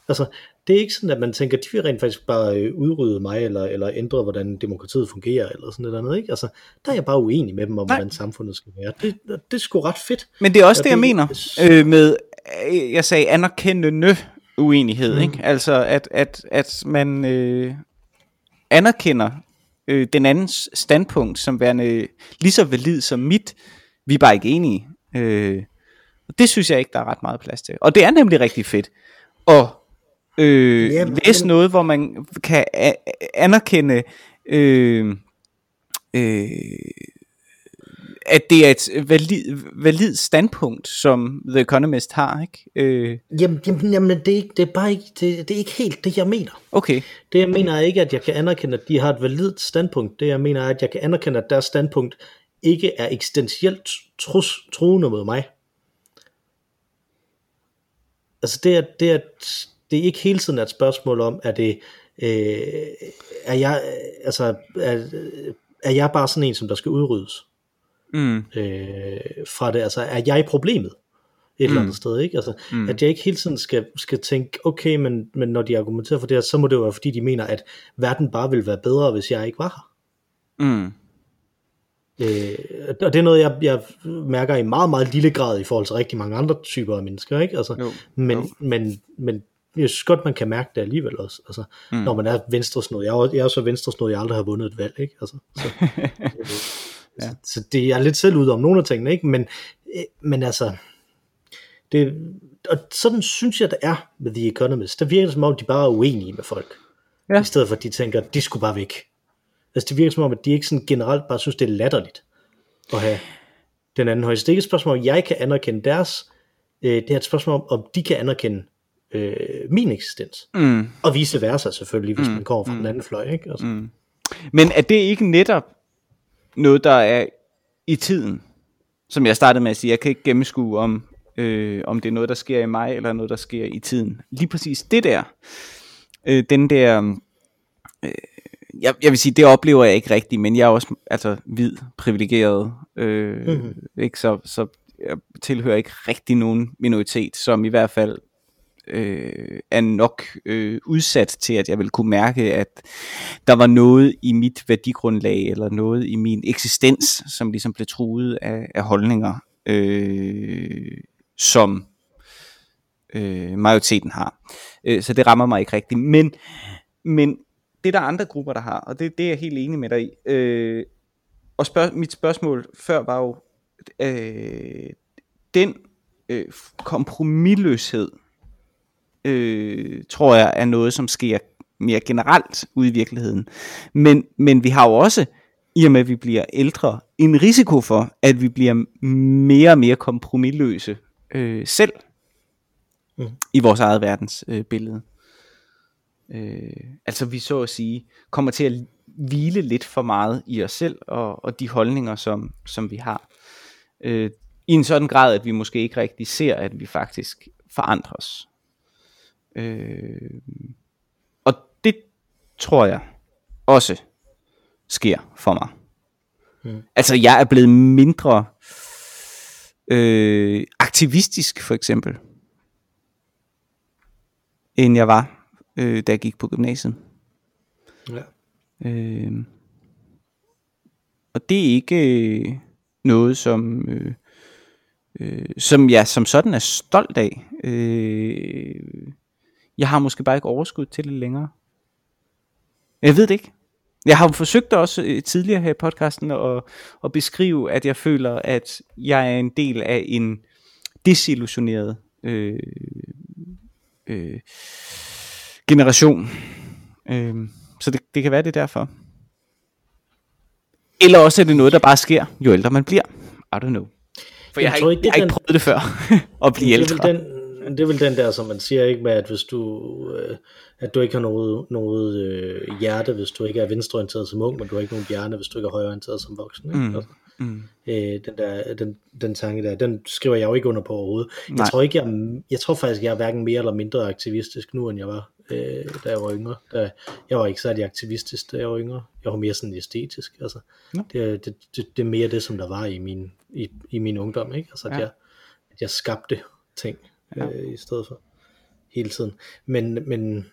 S1: Altså, det er ikke sådan, at man tænker, de vil rent faktisk bare øh, udrydde mig, eller, eller ændre, hvordan demokratiet fungerer, eller sådan noget andet, ikke? Altså, der er jeg bare uenig med dem om, Nej. hvordan samfundet skal være. Det, det er sgu ret fedt.
S2: Men det er også det, det, jeg mener øh, med, øh, jeg sagde anerkendende uenighed, mm. ikke? Altså, at, at, at man øh, anerkender øh, den andens standpunkt som værende lige så valid som mit, vi er bare ikke enige. Øh, og det synes jeg ikke, der er ret meget plads til. Og det er nemlig rigtig fedt at øh, Jamen, læse noget, hvor man kan anerkende øh, øh, at det er et valid, valid standpunkt, som The Economist har, ikke? Øh.
S1: Jamen, jamen, jamen det, er ikke, det er bare ikke, det, det er ikke helt det, jeg mener.
S2: Okay.
S1: Det jeg mener er ikke, at jeg kan anerkende, at de har et validt standpunkt. Det jeg mener er, at jeg kan anerkende, at deres standpunkt ikke er eksistentielt trus, truende mod mig. Altså det er, det er, det er ikke hele tiden et spørgsmål om, at det, øh, er jeg, altså, er, er jeg bare sådan en, som der skal udryddes? mm. øh, fra det. Altså, er jeg problemet? et mm. eller andet sted, ikke? Altså, mm. at jeg ikke hele tiden skal, skal tænke, okay, men, men når de argumenterer for det her, så må det jo være, fordi de mener, at verden bare ville være bedre, hvis jeg ikke var her. Mm. Øh, og det er noget, jeg, jeg mærker i meget, meget lille grad i forhold til rigtig mange andre typer af mennesker, ikke? Altså, jo. Men, jo. men, men jeg synes godt, man kan mærke det alligevel også, altså, mm. når man er venstresnået. Jeg er, jeg er så venstresnået, jeg aldrig har vundet et valg, ikke? Altså, så, Ja. Så, så det er lidt selv ud om nogle af tingene, ikke? Men, øh, men altså, det, og sådan synes jeg, det er med The Economist. Det virker som om, de bare er uenige med folk. Ja. I stedet for, at de tænker, de skulle bare væk. Altså det virker som om, at de ikke sådan generelt bare synes, det er latterligt at have den anden højde. det er ikke et spørgsmål, om jeg kan anerkende deres. Øh, det er et spørgsmål om, om de kan anerkende øh, min eksistens. Mm. Og vice versa selvfølgelig, hvis mm. man kommer fra mm. den anden fløj. Ikke? Altså. Mm.
S2: Men er det ikke netop noget, der er i tiden. Som jeg startede med at sige, jeg kan ikke gennemskue om, øh, om det er noget, der sker i mig, eller noget, der sker i tiden. Lige præcis det der, øh, den der, øh, jeg, jeg vil sige, det oplever jeg ikke rigtigt, men jeg er også altså hvid, privilegeret, øh, mm-hmm. ikke så, så jeg tilhører ikke rigtig nogen minoritet, som i hvert fald øh, er nok øh, udsat til, at jeg vil kunne mærke, at der var noget i mit værdigrundlag, eller noget i min eksistens, som ligesom blev truet af, af holdninger, øh, som øh, majoriteten har. Øh, så det rammer mig ikke rigtigt. Men, men det er der andre grupper, der har, og det, det er jeg helt enig med dig i. Øh, og spørg, mit spørgsmål før var jo, øh, den øh, kompromilløshed, øh, tror jeg er noget, som sker mere generelt ude i virkeligheden. Men, men vi har jo også, i og med at vi bliver ældre, en risiko for, at vi bliver mere og mere kompromilløse øh, selv mm. i vores eget verdens øh. Øh, altså vi så at sige kommer til at hvile lidt for meget i os selv og, og de holdninger som, som vi har. Øh, I en sådan grad at vi måske ikke rigtig ser at vi faktisk forandres. Øh, og det tror jeg også sker for mig. Mm. Altså jeg er blevet mindre øh, aktivistisk for eksempel, end jeg var, øh, da jeg gik på gymnasiet. Ja. Øh, og det er ikke øh, noget, som, øh, øh, som jeg som sådan er stolt af. Øh, jeg har måske bare ikke overskud til det længere. Jeg ved det ikke. Jeg har forsøgt også øh, tidligere her i podcasten at, at beskrive, at jeg føler, at jeg er en del af en desillusioneret øh, øh, generation. Øh, så det, det kan være det er derfor. Eller også er det noget, der bare sker, jo ældre man bliver. I don't know. For jeg, jeg har, ikke, ikke, jeg har ikke prøvet det før, at blive ældre.
S1: Den, det er vel den der, som man siger ikke med, at hvis du, øh, at du ikke har noget, noget øh, hjerte, hvis du ikke er venstreorienteret som ung, men du har ikke nogen hjerne, hvis du ikke er højreorienteret som voksen. Ikke?
S2: Mm.
S1: Altså,
S2: Mm.
S1: øh, den, der, den, den tanke der, den skriver jeg jo ikke under på overhovedet.
S2: Nej.
S1: Jeg tror ikke, jeg, jeg tror faktisk, jeg er hverken mere eller mindre aktivistisk nu, end jeg var, øh, da jeg var yngre. Da, jeg var ikke særlig aktivistisk, da jeg var yngre. Jeg var mere sådan æstetisk. Altså,
S2: Nå.
S1: det, det, det, det, er mere det, som der var i min, i, i min ungdom. Ikke? Altså, at,
S2: Ja.
S1: jeg, at jeg skabte ting
S2: Ja.
S1: øh, i stedet for hele tiden. Men, men,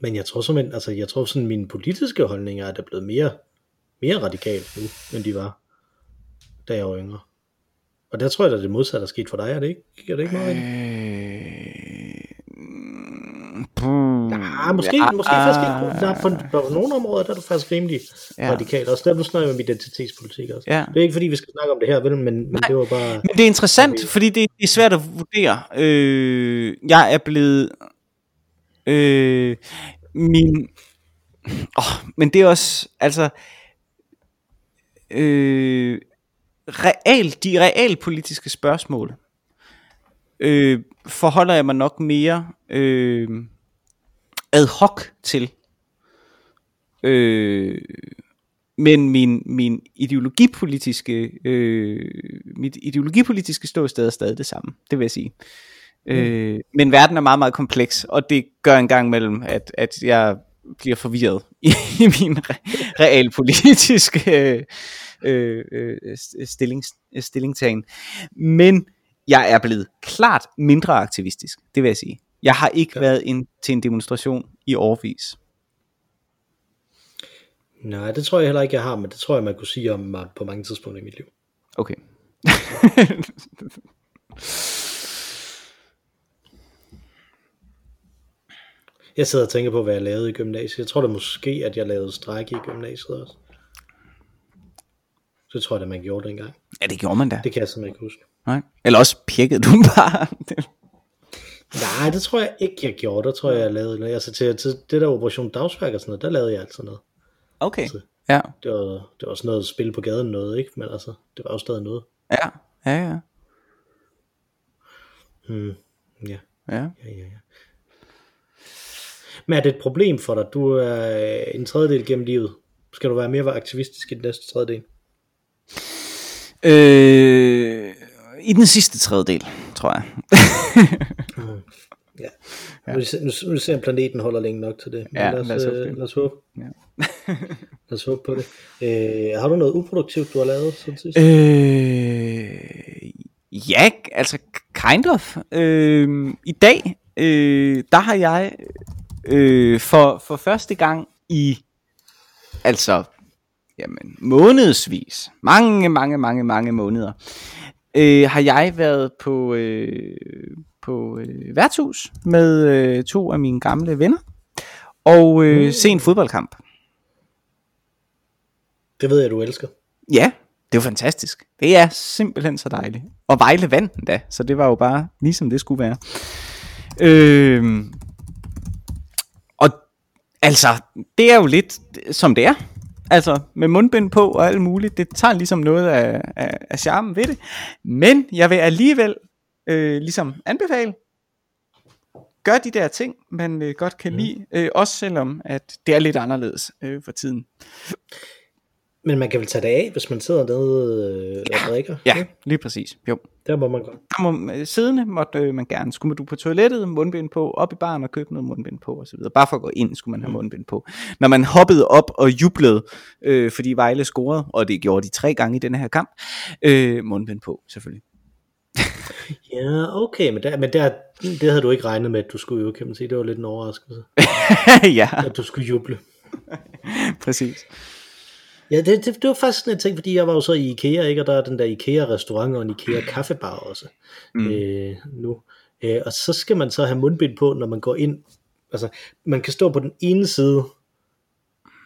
S1: men jeg tror simpelthen, altså jeg tror sådan mine politiske holdninger er der blevet mere, mere radikalt nu, end de var, da jeg var yngre. Og der tror jeg, at det modsatte er sket for dig, er det ikke? Er det ikke meget?
S2: Øh,
S1: Ja, måske, ja, måske faktisk ikke. Der er på, på nogle områder, der er du faktisk rimelig
S2: Ja.
S1: radikal. Også der nu snakker jeg om identitetspolitik også.
S2: Ja.
S1: Det er ikke fordi, vi skal snakke om det her, vel, men, men det var bare...
S2: Men det er interessant, fordi det, det er svært at vurdere. Øh, jeg er blevet... Øh, min... Oh, men det er også... Altså... Øh, real, de realpolitiske spørgsmål øh, forholder jeg mig nok mere øh, ad hoc til. Øh, men min, min ideologipolitiske, øh, mit ideologipolitiske ståsted er stadig det samme, det vil jeg sige. Mm. Øh, men verden er meget, meget kompleks, og det gør en gang mellem, at, at jeg bliver forvirret i, i min re- realpolitiske øh, øh, øh, stillings, stillingtagen. Men jeg er blevet klart mindre aktivistisk, det vil jeg sige. Jeg har ikke ja. Været ind til en demonstration i årvis.
S1: Nej, det tror jeg heller ikke, jeg har, men det tror jeg, man kunne sige om mig på mange tidspunkter i mit liv.
S2: Okay.
S1: Jeg sidder og tænker på, hvad jeg lavede i gymnasiet. Jeg tror da måske, at jeg lavede strække i gymnasiet også. Så tror jeg, at man gjorde det engang.
S2: ja, det gjorde man da.
S1: Det kan jeg simpelthen ikke huske.
S2: Nej. Eller også pirkede du bare.
S1: Nej, det tror jeg ikke, jeg gjorde. Der tror jeg, jeg lavede noget. Altså til, til det der Operation Dagsværk og sådan noget, der lavede jeg altid noget.
S2: okay. Ja.
S1: Det var, det var sådan noget spil på gaden noget, ikke? Men altså, det var jo stadig noget.
S2: Ja. Ja, ja.
S1: Hmm. Ja,
S2: Ja.
S1: ja, ja, ja. Men er det et problem for dig? Du er øh, en tredjedel gennem livet. Skal du være mere aktivistisk i den næste tredjedel?
S2: Øh, I den sidste tredjedel, tror jeg.
S1: Ja. ja. Nu, nu, nu ser jeg, om planeten holder længe nok til det. Men
S2: Ja,
S1: lad, os,
S2: lad os håbe
S1: øh, lad os håbe.
S2: Ja.
S1: lad os håbe på det. Øh, har du noget uproduktivt, du har lavet siden sidst?
S2: Øh, ja, altså kind of. Øh, I dag, øh, der har jeg øh, for, for første gang i, altså, jamen, månedsvis, mange, mange, mange, mange måneder, øh, har jeg været på, øh, på øh, værtshus med øh, to af mine gamle venner, og øh, se en fodboldkamp.
S1: Det ved jeg, du elsker.
S2: Ja, det var fantastisk. Det er simpelthen så dejligt. Og Vejle vandt den da, så det var jo bare ligesom det skulle være. Øhm, og altså, det er jo lidt som det er. Altså, med mundbind på og alt muligt. Det tager ligesom noget af, af, af charmen ved det. Men jeg vil alligevel øh, ligesom anbefale, gør de der ting, man øh, godt kan lide. Øh, også selvom, at det er lidt anderledes øh, for tiden.
S1: Men man kan vel tage det af, hvis man sidder nede øh, og drikker?
S2: Ja,
S1: ikke?
S2: lige præcis. Jo.
S1: Der må man godt.
S2: der må, øh, siddende måtte øh, man gerne. Skulle man du på toilettet, mundbind på, op i baren og købe noget mundbind på osv. Bare for at gå ind, skulle man have mundbind på. Når man hoppede op og jublede, øh, fordi Vejle scorede, og det gjorde de tre gange i denne her kamp, øh, mundbind på selvfølgelig.
S1: Ja, okay, men, der, men der, det havde du ikke regnet med, at du skulle jo, kan man sige. Det var lidt en overraskelse,
S2: ja,
S1: at du skulle juble.
S2: præcis.
S1: Ja, det, det, det var faktisk sådan en ting, fordi jeg var jo så i IKEA, ikke? og der er den der IKEA-restaurant og en IKEA-kaffebar også mm. øh, nu. Øh, og så skal man så have mundbind på, når man går ind. Altså, man kan stå på den ene side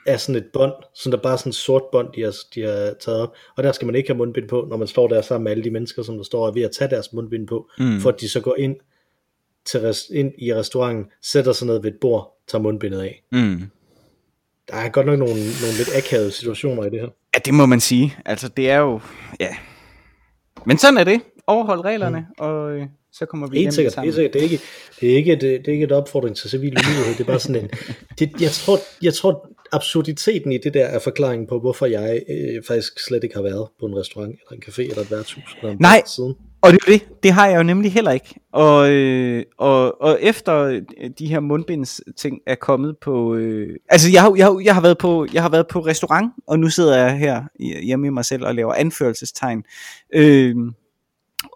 S1: af sådan et bånd, sådan der bare er sådan et sort bånd, de har, de har taget op, og der skal man ikke have mundbind på, når man står der sammen med alle de mennesker, som der står og er ved at tage deres mundbind på, mm. for at de så går ind, til rest, ind i restauranten, sætter sig ned ved et bord, tager mundbindet af.
S2: Mm.
S1: Der er godt nok nogle, nogle lidt akavede situationer i det her.
S2: Ja, det må man sige. Altså, det er jo... Ja. Men sådan er det. Overhold reglerne, mm. og øh, Så kommer vi
S1: Helt
S2: hjem
S1: sikkert, helt sikkert. Det er ikke, det er ikke, et, det er ikke et opfordring til civil ulydighed. Det er bare sådan en... Det, jeg, tror, jeg tror, absurditeten i det der er forklaringen på, hvorfor jeg øh, faktisk slet ikke har været på en restaurant, eller en café, eller et værtshus. Eller en
S2: Nej.
S1: Siden.
S2: Og det er det, det har jeg jo nemlig heller ikke. Og, øh, og, og efter øh, de her mundbinds ting er kommet på, øh, altså jeg har, jeg, har, jeg, har været på, jeg har været på restaurant, og nu sidder jeg her hjemme i mig selv og laver anførselstegn øh,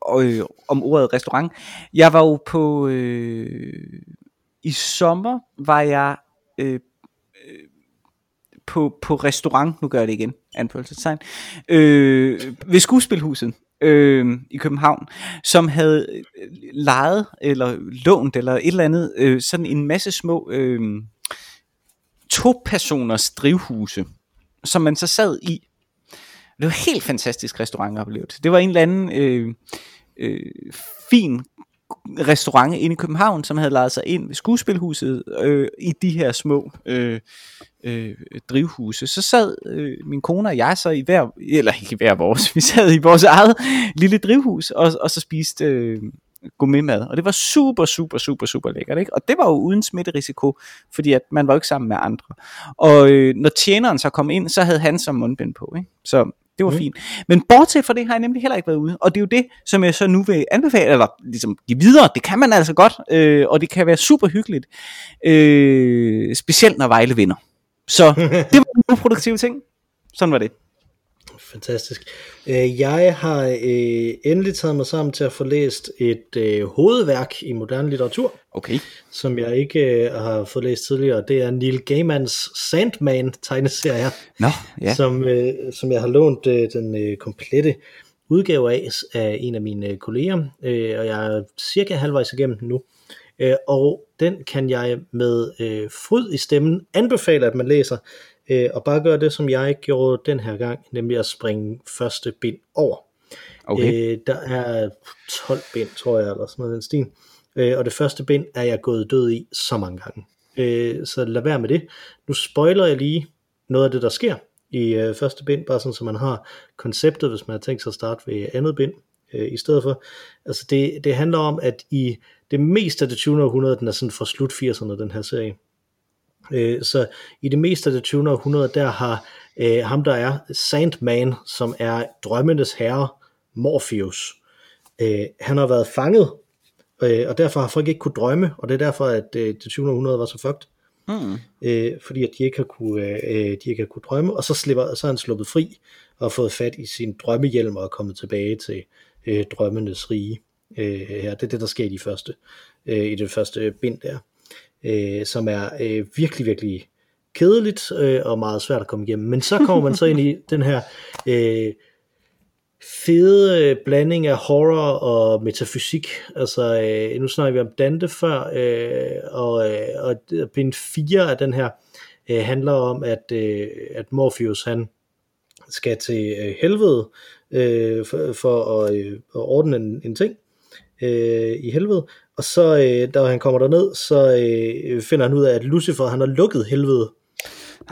S2: og, øh, om ordet restaurant. Jeg var jo på, øh, i sommer var jeg øh, øh, på, på restaurant, nu gør jeg det igen, anførselstegn, øh, ved skuespilhuset øh, i København, som havde øh, lejet eller lånt eller et eller andet, øh, sådan en masse små øh, to-personers drivhuse, som man så sad i. Det var helt fantastisk restaurantoplevelse. Det var en eller anden øh, øh, fin restaurant inde i København, som havde lejet sig ind ved skuespilhuset øh, i de her små øh, øh, drivhuse. Så sad øh, min kone og jeg så i hver, eller ikke i hver vores, vi sad i vores eget lille drivhus, og, og så spiste øh, gourmetmad. Og det var super, super, super, super lækkert. Ikke? Og det var jo uden smitterisiko, fordi at man var jo ikke sammen med andre. Og øh, når tjeneren så kom ind, så havde han som mundbind på. Ikke? Så det var mm. fint. Men bortset fra det har jeg nemlig heller ikke været ude. Og det er jo det, som jeg så nu vil anbefale, eller ligesom give videre. Det kan man altså godt, øh, og det kan være super hyggeligt. Øh, specielt når Vejle vinder. Så det var en produktive ting. Sådan var det.
S1: Fantastisk. Øh, Jeg har øh, endelig taget mig sammen til at få læst et øh, hovedværk i moderne litteratur,
S2: Okay.
S1: som jeg ikke øh, har fået læst tidligere. Det er Neil Gaimans Sandman tegneserie,
S2: Nå, ja.
S1: som, øh, som jeg har lånt øh, den øh, komplette udgave af af en af mine kolleger, øh, og jeg er cirka halvvejs igennem den nu. Øh, og den kan jeg med øh, fryd i stemmen anbefale, at man læser, øh, og bare gøre det, som jeg gjorde den her gang, nemlig at springe første bind over.
S2: Okay.
S1: Øh, der er 12 bind, tror jeg, eller sådan noget den stil. Øh, og det første bind er jeg gået død i så mange gange. Øh, så lad være med det. Nu spoiler jeg lige noget af det, der sker i øh, første bind, bare sådan, så man har konceptet, hvis man har tænkt sig at starte ved andet bind øh, i stedet for. Altså det, det handler om, at i det meste af det 20. århundrede, den er sådan fra slut 80'erne, den her serie. Øh, så i det meste af det 20. århundrede, der har øh, ham, der er Sandman, som er drømmenes herre, Morpheus, øh, han har været fanget, øh, og derfor har folk ikke kunne drømme, og det er derfor, at øh, det 20. århundrede var så fucked.
S2: Hmm.
S1: Øh, fordi at de ikke har kunne, øh, de ikke har kunne drømme, og så, slipper, så er han sluppet fri, og fået fat i sin drømmehjelm, og er kommet tilbage til øh, drømmenes rige. Øh, her. Det er det, der sker i, de første, øh, i det første bind der, øh, som er øh, virkelig, virkelig kedeligt øh, og meget svært at komme igennem. Men så kommer man så ind i den her øh, fede øh, blanding af horror og metafysik. Altså, øh, nu snakker vi om Dante før, øh, og, øh, og bind 4 af den her øh, handler om, at, øh, at Morpheus han skal til øh, helvede øh, for, for at, øh, at ordne en, en ting øh, i helvede, og så øh, da han kommer derned, så øh, finder han ud af, at Lucifer han har lukket helvede,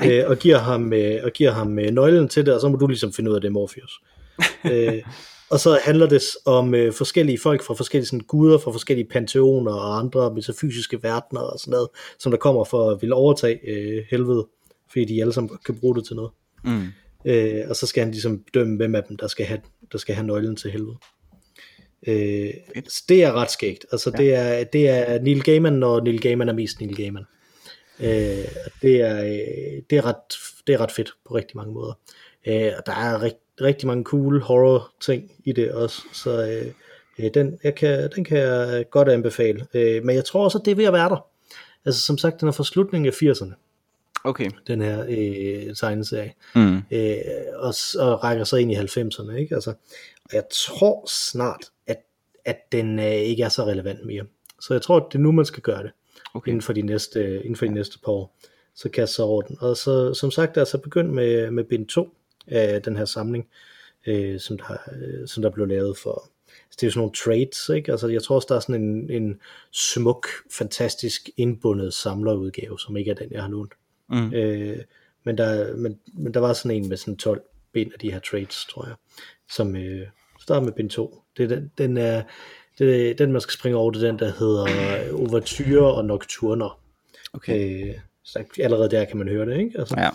S1: øh, og giver ham, øh, og giver ham øh, nøglen til det, og så må du ligesom finde ud af det, Morpheus. øh, og så handler det om øh, forskellige folk fra forskellige sådan, guder, fra forskellige panteoner og andre metafysiske verdener og sådan noget, som der kommer for at ville overtage øh, helvede, fordi de alle sammen kan bruge det til noget.
S2: Mm.
S1: Øh, og så skal han ligesom bedømme, hvem af dem, der skal have, der skal have nøglen til helvede. Øh, det er ret skægt. Altså ja. det, er, det er Neil Gaiman, når Neil Gaiman er mest Neil Gaiman. Øh, det, er, øh, det, er ret, det er ret fedt på rigtig mange måder. Øh, og der er rigt, rigtig mange cool horror ting i det også, så øh, øh, den, jeg kan, den kan jeg godt anbefale. Øh, men jeg tror også, at det er ved at være der. Altså som sagt, den er fra slutningen af 80'erne,
S2: Okay.
S1: den her øh, tegneserie
S2: Mm.
S1: øh, og, og rækker så ind i 90'erne. Ikke? Altså, og jeg tror snart, at, den øh, ikke er så relevant mere. Så jeg tror, at det er nu, man skal gøre det,
S2: Okay.
S1: inden for de næste, inden for de næste par år. Så kaste sig over den. Og så, som sagt, altså begyndt med, med bind 2 af den her samling, øh, som, der, øh, som der blev lavet for, altså, det er jo sådan nogle trades, ikke? Altså, jeg tror også, der er sådan en, en smuk, fantastisk indbundet samlerudgave, som ikke er den, jeg har lånt.
S2: Mm.
S1: Øh, men, der, men, men der var sådan en med sådan 12 bind af de her trades, tror jeg, som øh, starter med bind 2. Det, er den, den er, det Det, den, man skal springe over, det er den, der hedder Overture og Nocturner.
S2: Okay.
S1: Øh, så allerede der kan man høre det, ikke? Altså,
S2: Ja.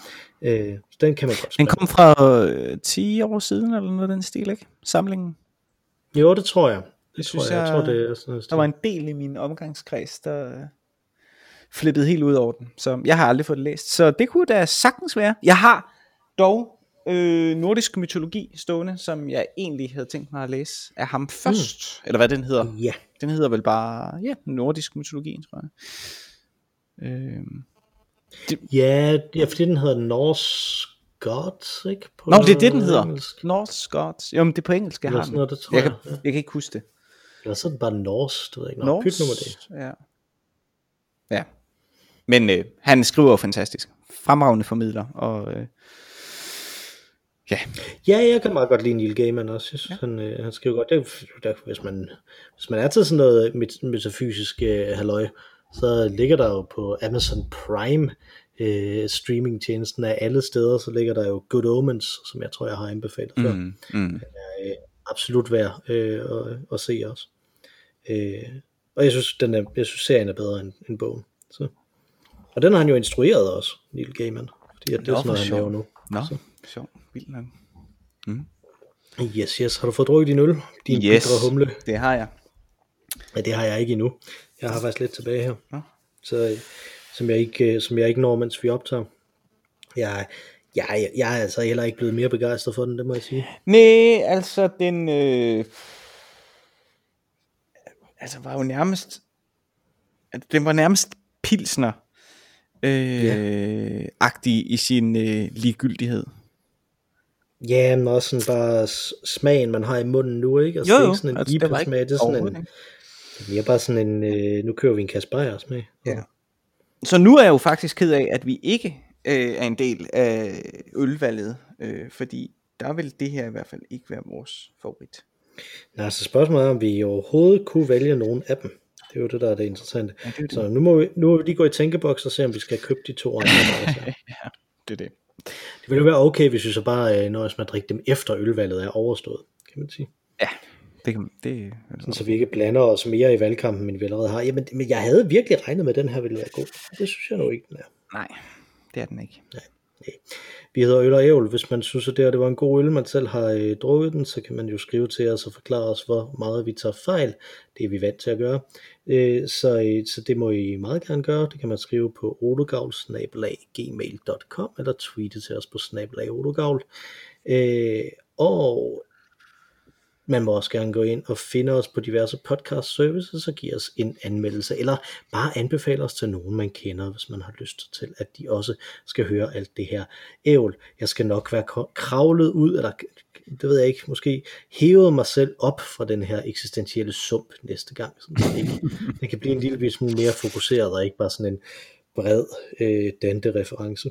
S1: øh, så den kan man godt
S2: Den
S1: spille.
S2: kom fra øh, 10 år siden, eller noget den stil, ikke? Samlingen.
S1: Jo, det tror jeg. Det,
S2: Det
S1: tror
S2: synes
S1: jeg. jeg
S2: jeg-
S1: tror, det er sådan noget
S2: Der var en del i min omgangskreds, der øh, flippede helt ud over den. Så jeg har aldrig fået det læst. Så det kunne da sagtens være. Jeg har dog øh, nordisk mytologi stående, som jeg egentlig havde tænkt mig at læse af ham først. Mm. Eller hvad den hedder.
S1: Ja,
S2: Den hedder vel bare, ja, nordisk mytologi, tror jeg. Øh,
S1: ja, ja fordi den hedder Norse Gods, ikke? På
S2: Nå, det er det, den hedder.
S1: engelsk.
S2: Norse Gods. Jo, men det er på engelsk, jeg har den.
S1: noget, det tror
S2: jeg,
S1: jeg,
S2: kan, jeg kan ikke huske det.
S1: Eller så er den bare Norse, det ved ikke. Nå, pyt nu med det.
S2: Ja. Ja. Men øh, han skriver jo fantastisk. Fremragende formidler. Og, øh, ja.
S1: Ja, jeg kan meget godt lide Neil Gaiman også. Jeg synes, ja. han, øh, han skriver godt. Det, er- der, hvis, man, hvis man er til sådan noget met- metafysisk øh, halløj, så ligger der jo på Amazon Prime øh, streamingtjenesten af alle steder, så ligger der jo Good Omens, som jeg tror, jeg har anbefalet før.
S2: Mm, mm.
S1: Øh, absolut værd øh, at, at se også. Øh, og jeg synes, den er, jeg synes, serien er bedre end, end bogen. Så. Og den har han jo instrueret også, Neil Gaiman. Fordi at det er
S2: Nå,
S1: sådan noget, han laver
S2: sjovt.
S1: nu.
S2: Nå,
S1: Så.
S2: sjov. Vildt nok.
S1: Yes, yes. Har du fået drukket din øl? Din
S2: Yes,
S1: bitre humle?
S2: det har jeg.
S1: Ja, det har jeg ikke endnu. Jeg har faktisk lidt tilbage her.
S2: Nå.
S1: Så, øh, som, jeg ikke, øh, som jeg ikke når, mens vi optager. Jeg, jeg, jeg er altså heller ikke blevet mere begejstret for den, det må jeg sige.
S2: Nej, altså den... Øh, altså var jo nærmest... at Den var nærmest pilsner øh,
S1: Ja.
S2: agtig i sin øh, ligegyldighed.
S1: Ja, men også sådan bare smagen, man har i munden nu, ikke? Altså,
S2: Jo,
S1: det er
S2: jo,
S1: ikke sådan en
S2: altså, det var ikke
S1: IPA-smag, det er sådan en, det er bare sådan en, øh, nu kører vi en kasse bajer smag.
S2: Ja. Så nu er jeg jo faktisk ked af, at vi ikke øh, er en del af ølvalget, øh, fordi der vil det her i hvert fald ikke være vores favorit.
S1: Nej, så spørgsmålet er, om vi overhovedet kunne vælge nogen af dem. Det er jo det, der er det interessante.
S2: Ja, det er det.
S1: Så nu må, vi, nu må vi lige gå i tænkeboks og se, om vi skal købe de to andre. også er.
S2: Det er det.
S1: Det ville jo være okay, hvis vi så bare øh, nøjes med at drikke dem efter ølvalget er overstået, kan man sige.
S2: Ja, det kan det,
S1: Sådan, så vi ikke blander os mere i valgkampen, end vi allerede har. Jamen, men jeg havde virkelig regnet med, at den her ville være god. Det synes jeg nu ikke, den er.
S2: Nej, det er den ikke.
S1: Vi hedder Øl og Ævl. Hvis man synes, at det, her, det var en god øl, man selv har øh, drukket den, så kan man jo skrive til os og forklare os, hvor meget vi tager fejl. Det er vi vant til at gøre. Øh, så, øh, så det må I meget gerne gøre. Det kan man skrive på odogavl.gmail.com eller tweete til os på snabelagodogavl. Øh, og man må også gerne gå ind og finde os på diverse podcast services og give os en anmeldelse, eller bare anbefale os til nogen, man kender, hvis man har lyst til, at de også skal høre alt det her ævl. Jeg skal nok være kravlet ud, eller det ved jeg ikke, måske hævet mig selv op fra den her eksistentielle sump næste gang, så det, ikke, det kan blive en lille smule mere fokuseret, og ikke bare sådan en bred øh, Dante-reference.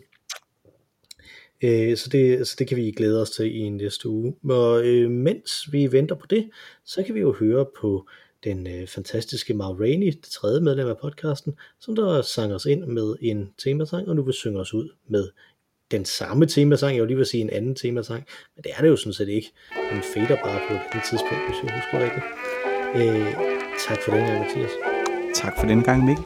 S1: Øh, så, det, så det kan vi glæde os til i næste uge. Og øh, mens vi venter på det, så kan vi jo høre på den øh, fantastiske Mar Rainey, det tredje medlem af podcasten, som der sang os ind med en temasang, og nu vil synge os ud med den samme temasang, jeg vil lige vil sige en anden temasang, men det er det jo sådan set ikke. Den fader bare på det tidspunkt, hvis jeg husker rigtigt. Øh, tak for den gang, Mathias.
S2: Tak for den gang, Mikkel.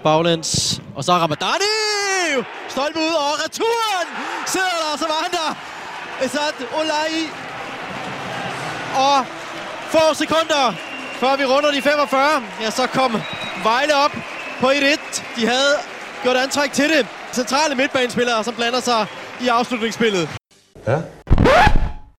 S3: Spillet baglæns. Og så Ramadani! Stolpe ud og returen! Sidder der, så var han der. Esat Olai Og få sekunder, før vi runder de 45, ja, så kom Vejle op på 1-1. De havde gjort antræk til det. Centrale midtbanespillere, som blander sig i afslutningsspillet.
S4: Ja.